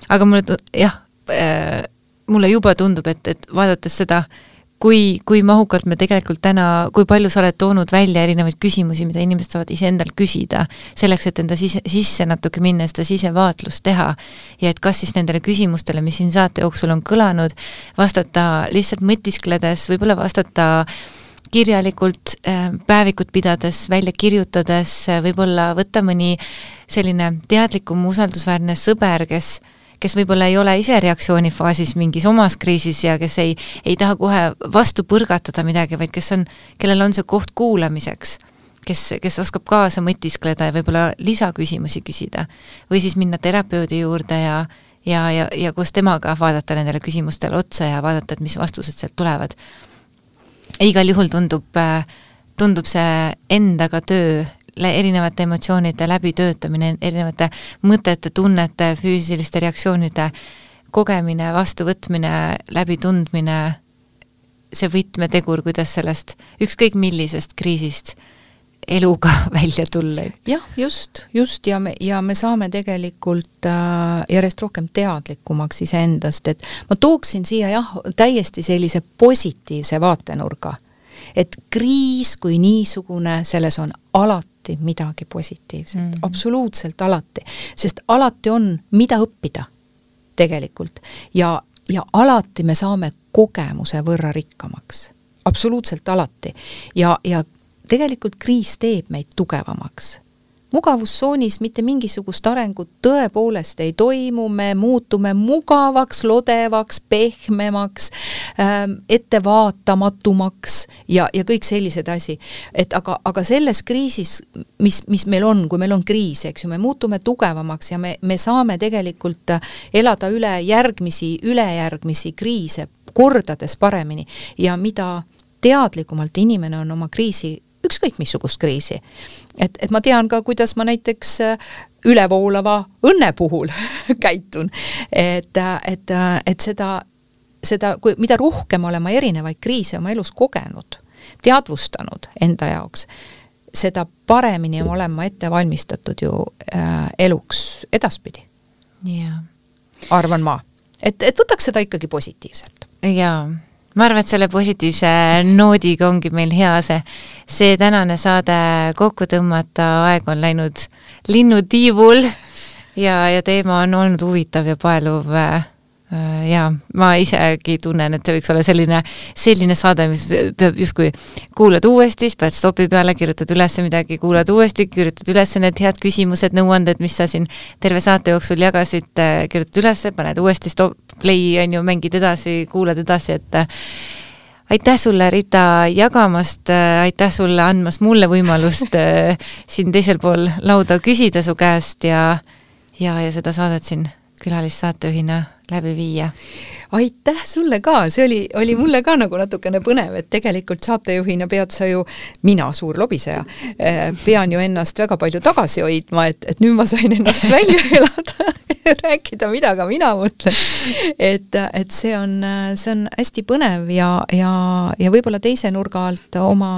aga mulle jah, äh, mulle juba tundub, et, et vaadates seda äh, kui, kui mahukalt me tegelikult täna, kui palju sa oled toonud välja erinevaid küsimusi, mida inimesed saavad iseendalt küsida, selleks, et enda sise, sisse natuke minna, seda sisevaatlust teha. ja et kas siis nendele küsimustele, mis siin saate jooksul on kõlanud, vastata lihtsalt mõtiskledes, võib-olla vastata kirjalikult, äh, päevikut pidades, välja kirjutades, võib-olla võtta mõni selline teadlikum, usaldusväärne sõber, kes kes võib-olla ei ole ise reaktsioonifaasis mingis omas kriisis ja kes ei, ei taha kohe vastu põrgatada midagi, vaid kes on, kellel on see koht kuulamiseks, kes, kes oskab kaasa mõtiskleda ja võib-olla lisaküsimusi küsida. või siis minna terapeudi juurde ja ja, ja, ja koos temaga vaadata nendele küsimustele otsa ja vaadata, et mis vastused sealt tulevad. igal juhul tundub, tundub see endaga töö erinevate emotsioonide läbitöötamine, erinevate mõtete, tunnete, füüsiliste reaktsioonide kogemine, vastuvõtmine, läbitundmine, see võtmetegur, kuidas sellest ükskõik millisest kriisist eluga välja tulla. jah, just, just ja me, ja me saame tegelikult äh, järjest rohkem teadlikumaks iseendast, et ma tooksin siia jah, täiesti sellise positiivse vaatenurga. Et kriis kui niisugune, selles on alati midagi positiivset mm, -hmm. absoluutselt alati, sest alati on, mida õppida tegelikult. Ja, ja alati me saame kogemuse võrra rikkamaks, absoluutselt alati. Ja, ja tegelikult kriis teeb meid tugevamaks mugavustsoonis mitte mingisugust arengut tõepoolest ei toimu, me muutume mugavaks, lodevaks, pehmemaks ähm,, ettevaatamatumaks ja, ja kõik sellised asi. et aga, aga selles kriisis, mis, mis meil on, kui meil on kriis, eks ju, me muutume tugevamaks ja me, me saame tegelikult elada üle järgmisi, ülejärgmisi kriise kordades paremini ja mida teadlikumalt inimene on oma kriisi ükskõik missugust kriisi. et, et ma tean ka, kuidas ma näiteks äh, ülevoolava õnne puhul käitun. et, äh, et, äh, et seda, seda, kui, mida rohkem olen ma erinevaid kriise oma elus kogenud, teadvustanud enda jaoks, seda paremini olen ma ette valmistatud ju äh, eluks edaspidi yeah.. arvan ma. et, et võtaks seda ikkagi positiivselt. jaa ma arvan, et selle positiivse noodiga ongi meil hea see, see tänane saade kokku tõmmata, aeg on läinud linnutiivul ja, ja teema on olnud huvitav ja paeluv äh, jaa, ma isegi tunnen, et see võiks olla selline, selline saade, mis peab justkui kuulad uuesti, siis paned stopi peale, kirjutad üles midagi, kuulad uuesti, kirjutad üles need head küsimused, nõuanded, mis sa siin terve saate jooksul jagasid, kirjutad üles, paned uuesti stop, play, on ju, mängid edasi, kuulad edasi, et aitäh sulle, Rita, jagamast, aitäh sulle andmast mulle võimalust siin teisel pool lauda küsida su käest ja ja, ja seda saadet siin külalissaatejuhina läbi viia. aitäh sulle ka, see oli, oli mulle ka nagu natukene põnev, et tegelikult saatejuhina pead sa ju, mina, suur lobiseja, eh, pean ju ennast väga palju tagasi hoidma, et, et nüüd ma sain ennast välja elada rääkida, mida ka mina mõtlen. et, et see on, see on hästi põnev ja, ja, ja võib-olla teise nurga alt oma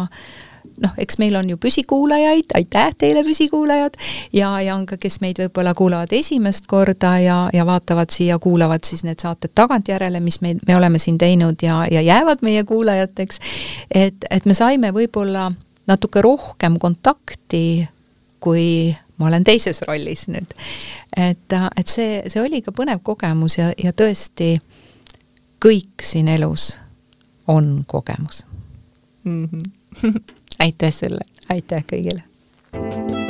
noh, eks meil on ju püsikuulajaid, aitäh teile, püsikuulajad, ja, ja on ka, kes meid võib-olla kuulavad esimest korda ja, ja vaatavad siia, kuulavad siis need saated tagantjärele, mis me, me oleme siin teinud ja, ja jäävad meie kuulajateks, et, et me saime võib-olla natuke rohkem kontakti, kui ma olen teises rollis nüüd. et, et see, see oli ka põnev kogemus ja, ja tõesti kõik siin elus on kogemus mm. -hmm. aitäh sulle! aitäh kõigile!